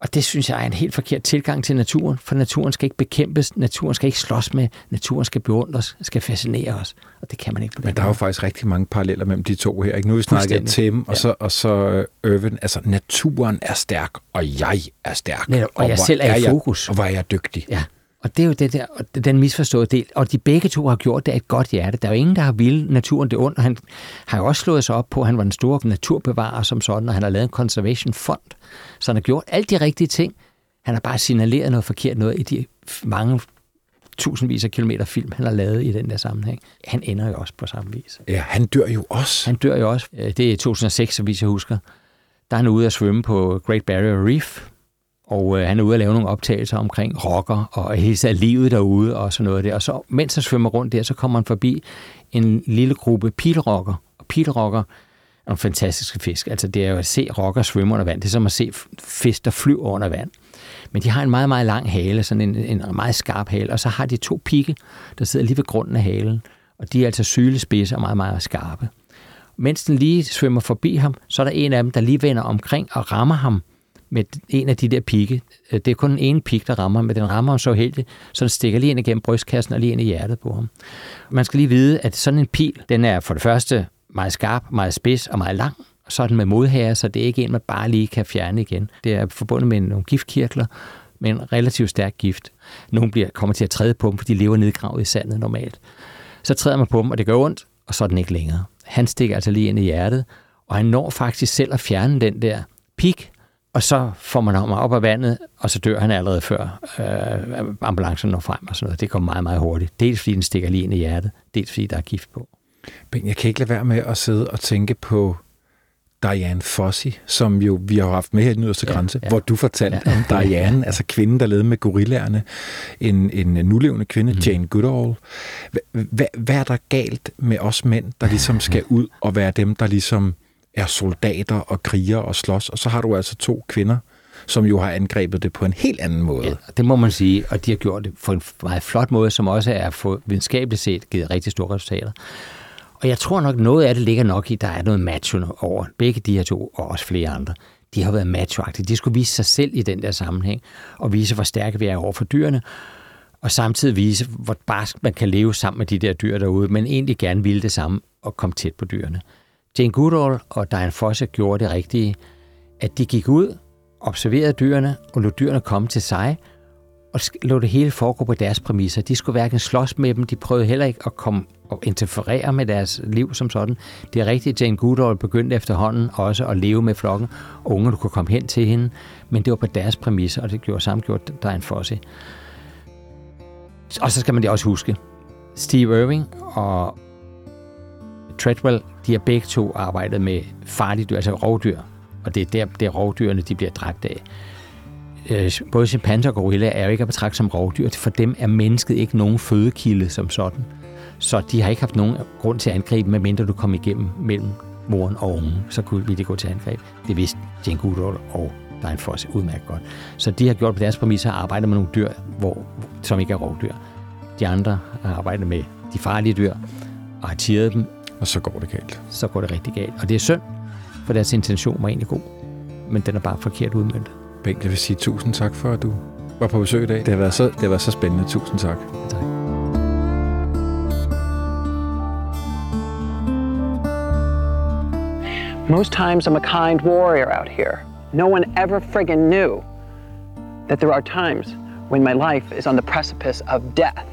Og det synes jeg er en helt forkert tilgang til naturen, for naturen skal ikke bekæmpes, naturen skal ikke slås med, naturen skal beundres, skal fascinere os, og det kan man ikke på Men der er jo faktisk rigtig mange paralleller mellem de to her. Ikke? Nu er vi snakket Tim, og, ja. så, og så Irvin. Altså, naturen er stærk, og jeg er stærk. Netop, og, og jeg selv er i fokus. Jeg, og hvor er jeg dygtig. Ja. Og det er jo det der, den misforståede del. Og de begge to har gjort det af et godt hjerte. Der er jo ingen, der har ville naturen det ondt. Han har jo også slået sig op på, at han var en stor naturbevarer som sådan, og han har lavet en conservation fond. Så han har gjort alle de rigtige ting. Han har bare signaleret noget forkert noget i de mange tusindvis af kilometer film, han har lavet i den der sammenhæng. Han ender jo også på samme vis. Ja, han dør jo også. Han dør jo også. Det er 2006, så vidt jeg husker. Der er han ude at svømme på Great Barrier Reef, og øh, han er ude at lave nogle optagelser omkring rocker og hele livet derude og sådan noget der. Og så, mens han svømmer rundt der, så kommer han forbi en lille gruppe pilrocker. Og pilrocker er nogle fantastiske fisk. Altså det er jo at se rocker svømme under vand. Det er som at se fisk, der flyver under vand. Men de har en meget, meget lang hale, sådan en, en meget skarp hale, og så har de to pigge, der sidder lige ved grunden af halen. Og de er altså sylespidse og meget, meget skarpe. Mens den lige svømmer forbi ham, så er der en af dem, der lige vender omkring og rammer ham med en af de der pigge. Øh, det er kun en ene pik, der rammer, men den rammer ham så heldig, så den stikker lige ind igennem brystkassen og lige ind i hjertet på ham. Man skal lige vide, at sådan en pil, den er for det første meget skarp, meget spids og meget lang, så er den med modhager, så det er ikke en, man bare lige kan fjerne igen. Det er forbundet med nogle giftkirtler, med en relativt stærk gift. Nogle bliver, kommer til at træde på dem, for de lever nedgravet i sandet normalt. Så træder man på dem, og det gør ondt, og så er den ikke længere. Han stikker altså lige ind i hjertet, og han når faktisk selv at fjerne den der pik, og så får man ham op af vandet, og så dør han allerede før øh, ambulancen når frem og sådan noget. Det går meget, meget hurtigt. Dels fordi den stikker lige ind i hjertet, dels fordi der er gift på. Ben, jeg kan ikke lade være med at sidde og tænke på Diane Fossey, som jo vi har haft med her i den yderste ja, grænse, ja. hvor du fortalte ja. om Diane, altså kvinden, der levede med gorillerne, en, en nulevende kvinde, mm. Jane Goodall. Hvad, hvad er der galt med os mænd, der ligesom skal ud og være dem, der ligesom er soldater og kriger og slås, og så har du altså to kvinder, som jo har angrebet det på en helt anden måde. Ja, det må man sige, og de har gjort det på en meget flot måde, som også er for videnskabeligt set givet rigtig store resultater. Og jeg tror nok, noget af det ligger nok i, der er noget macho over begge de her to, og også flere andre. De har været machoagtige. De skulle vise sig selv i den der sammenhæng, og vise, hvor stærke vi er over for dyrene, og samtidig vise, hvor barsk man kan leve sammen med de der dyr derude, men egentlig gerne ville det samme og komme tæt på dyrene. Jane Goodall og Diane Fosse gjorde det rigtige, at de gik ud, observerede dyrene og lod dyrene komme til sig, og lå det hele foregå på deres præmisser. De skulle hverken slås med dem, de prøvede heller ikke at komme og interferere med deres liv som sådan. Det er rigtigt, Jane Goodall begyndte efterhånden også at leve med flokken, og ungerne kunne komme hen til hende, men det var på deres præmisser, og det gjorde samgjort Diane Fosse. Og så skal man det også huske, Steve Irving og Treadwell, de har begge to arbejdet med farlige dyr, altså rovdyr, og det er der, der rovdyrene de bliver dræbt af. Øh, både chimpanser og gorilla er jo ikke at betragte som rovdyr. For dem er mennesket ikke nogen fødekilde som sådan. Så de har ikke haft nogen grund til at angribe, medmindre du kom igennem mellem moren og ungen. Så kunne vi det gå til angreb. Det vidste Jane Goodall og Diane Foss udmærket godt. Så de har gjort på deres præmisser arbejde med nogle dyr, hvor, som ikke er rovdyr. De andre har arbejdet med de farlige dyr og har tiret dem. Og så går det galt. Så går det rigtig galt. Og det er synd, for deres intention var egentlig god. Men den er bare forkert udmyndtet. Bengt, jeg vil sige tusind tak for, at du var på besøg i dag. Det har været så, det har været så spændende. Tusind tak. Tak. Most times I'm a kind warrior out here. No one ever friggin' knew that there are times when my life is on the precipice of death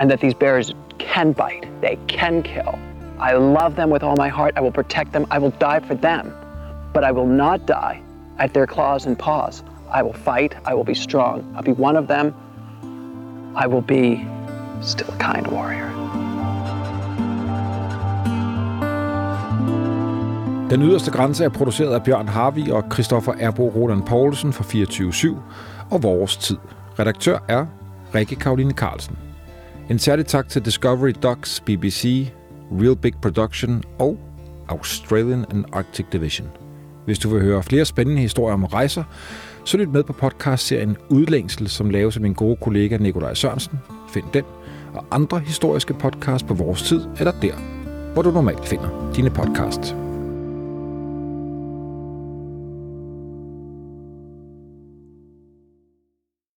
and that these bears can bite, they can kill. I love them with all my heart. I will protect them. I will die for them. But I will not die at their claws and paws. I will fight. I will be strong. I'll be one of them. I will be still a kind warrior. Den yderste grænse er produceret af Bjørn Harvi og Christoffer Erbo Roland Poulsen fra 24-7 og Vores Tid. Redaktør er Rikke Karoline Carlsen. En særlig tak til Discovery Docs, BBC, Real Big Production og Australian and Arctic Division. Hvis du vil høre flere spændende historier om rejser, så lyt med på podcastserien Udlængsel, som laves af min gode kollega Nikolaj Sørensen. Find den og andre historiske podcasts på vores tid, eller der, hvor du normalt finder dine podcasts.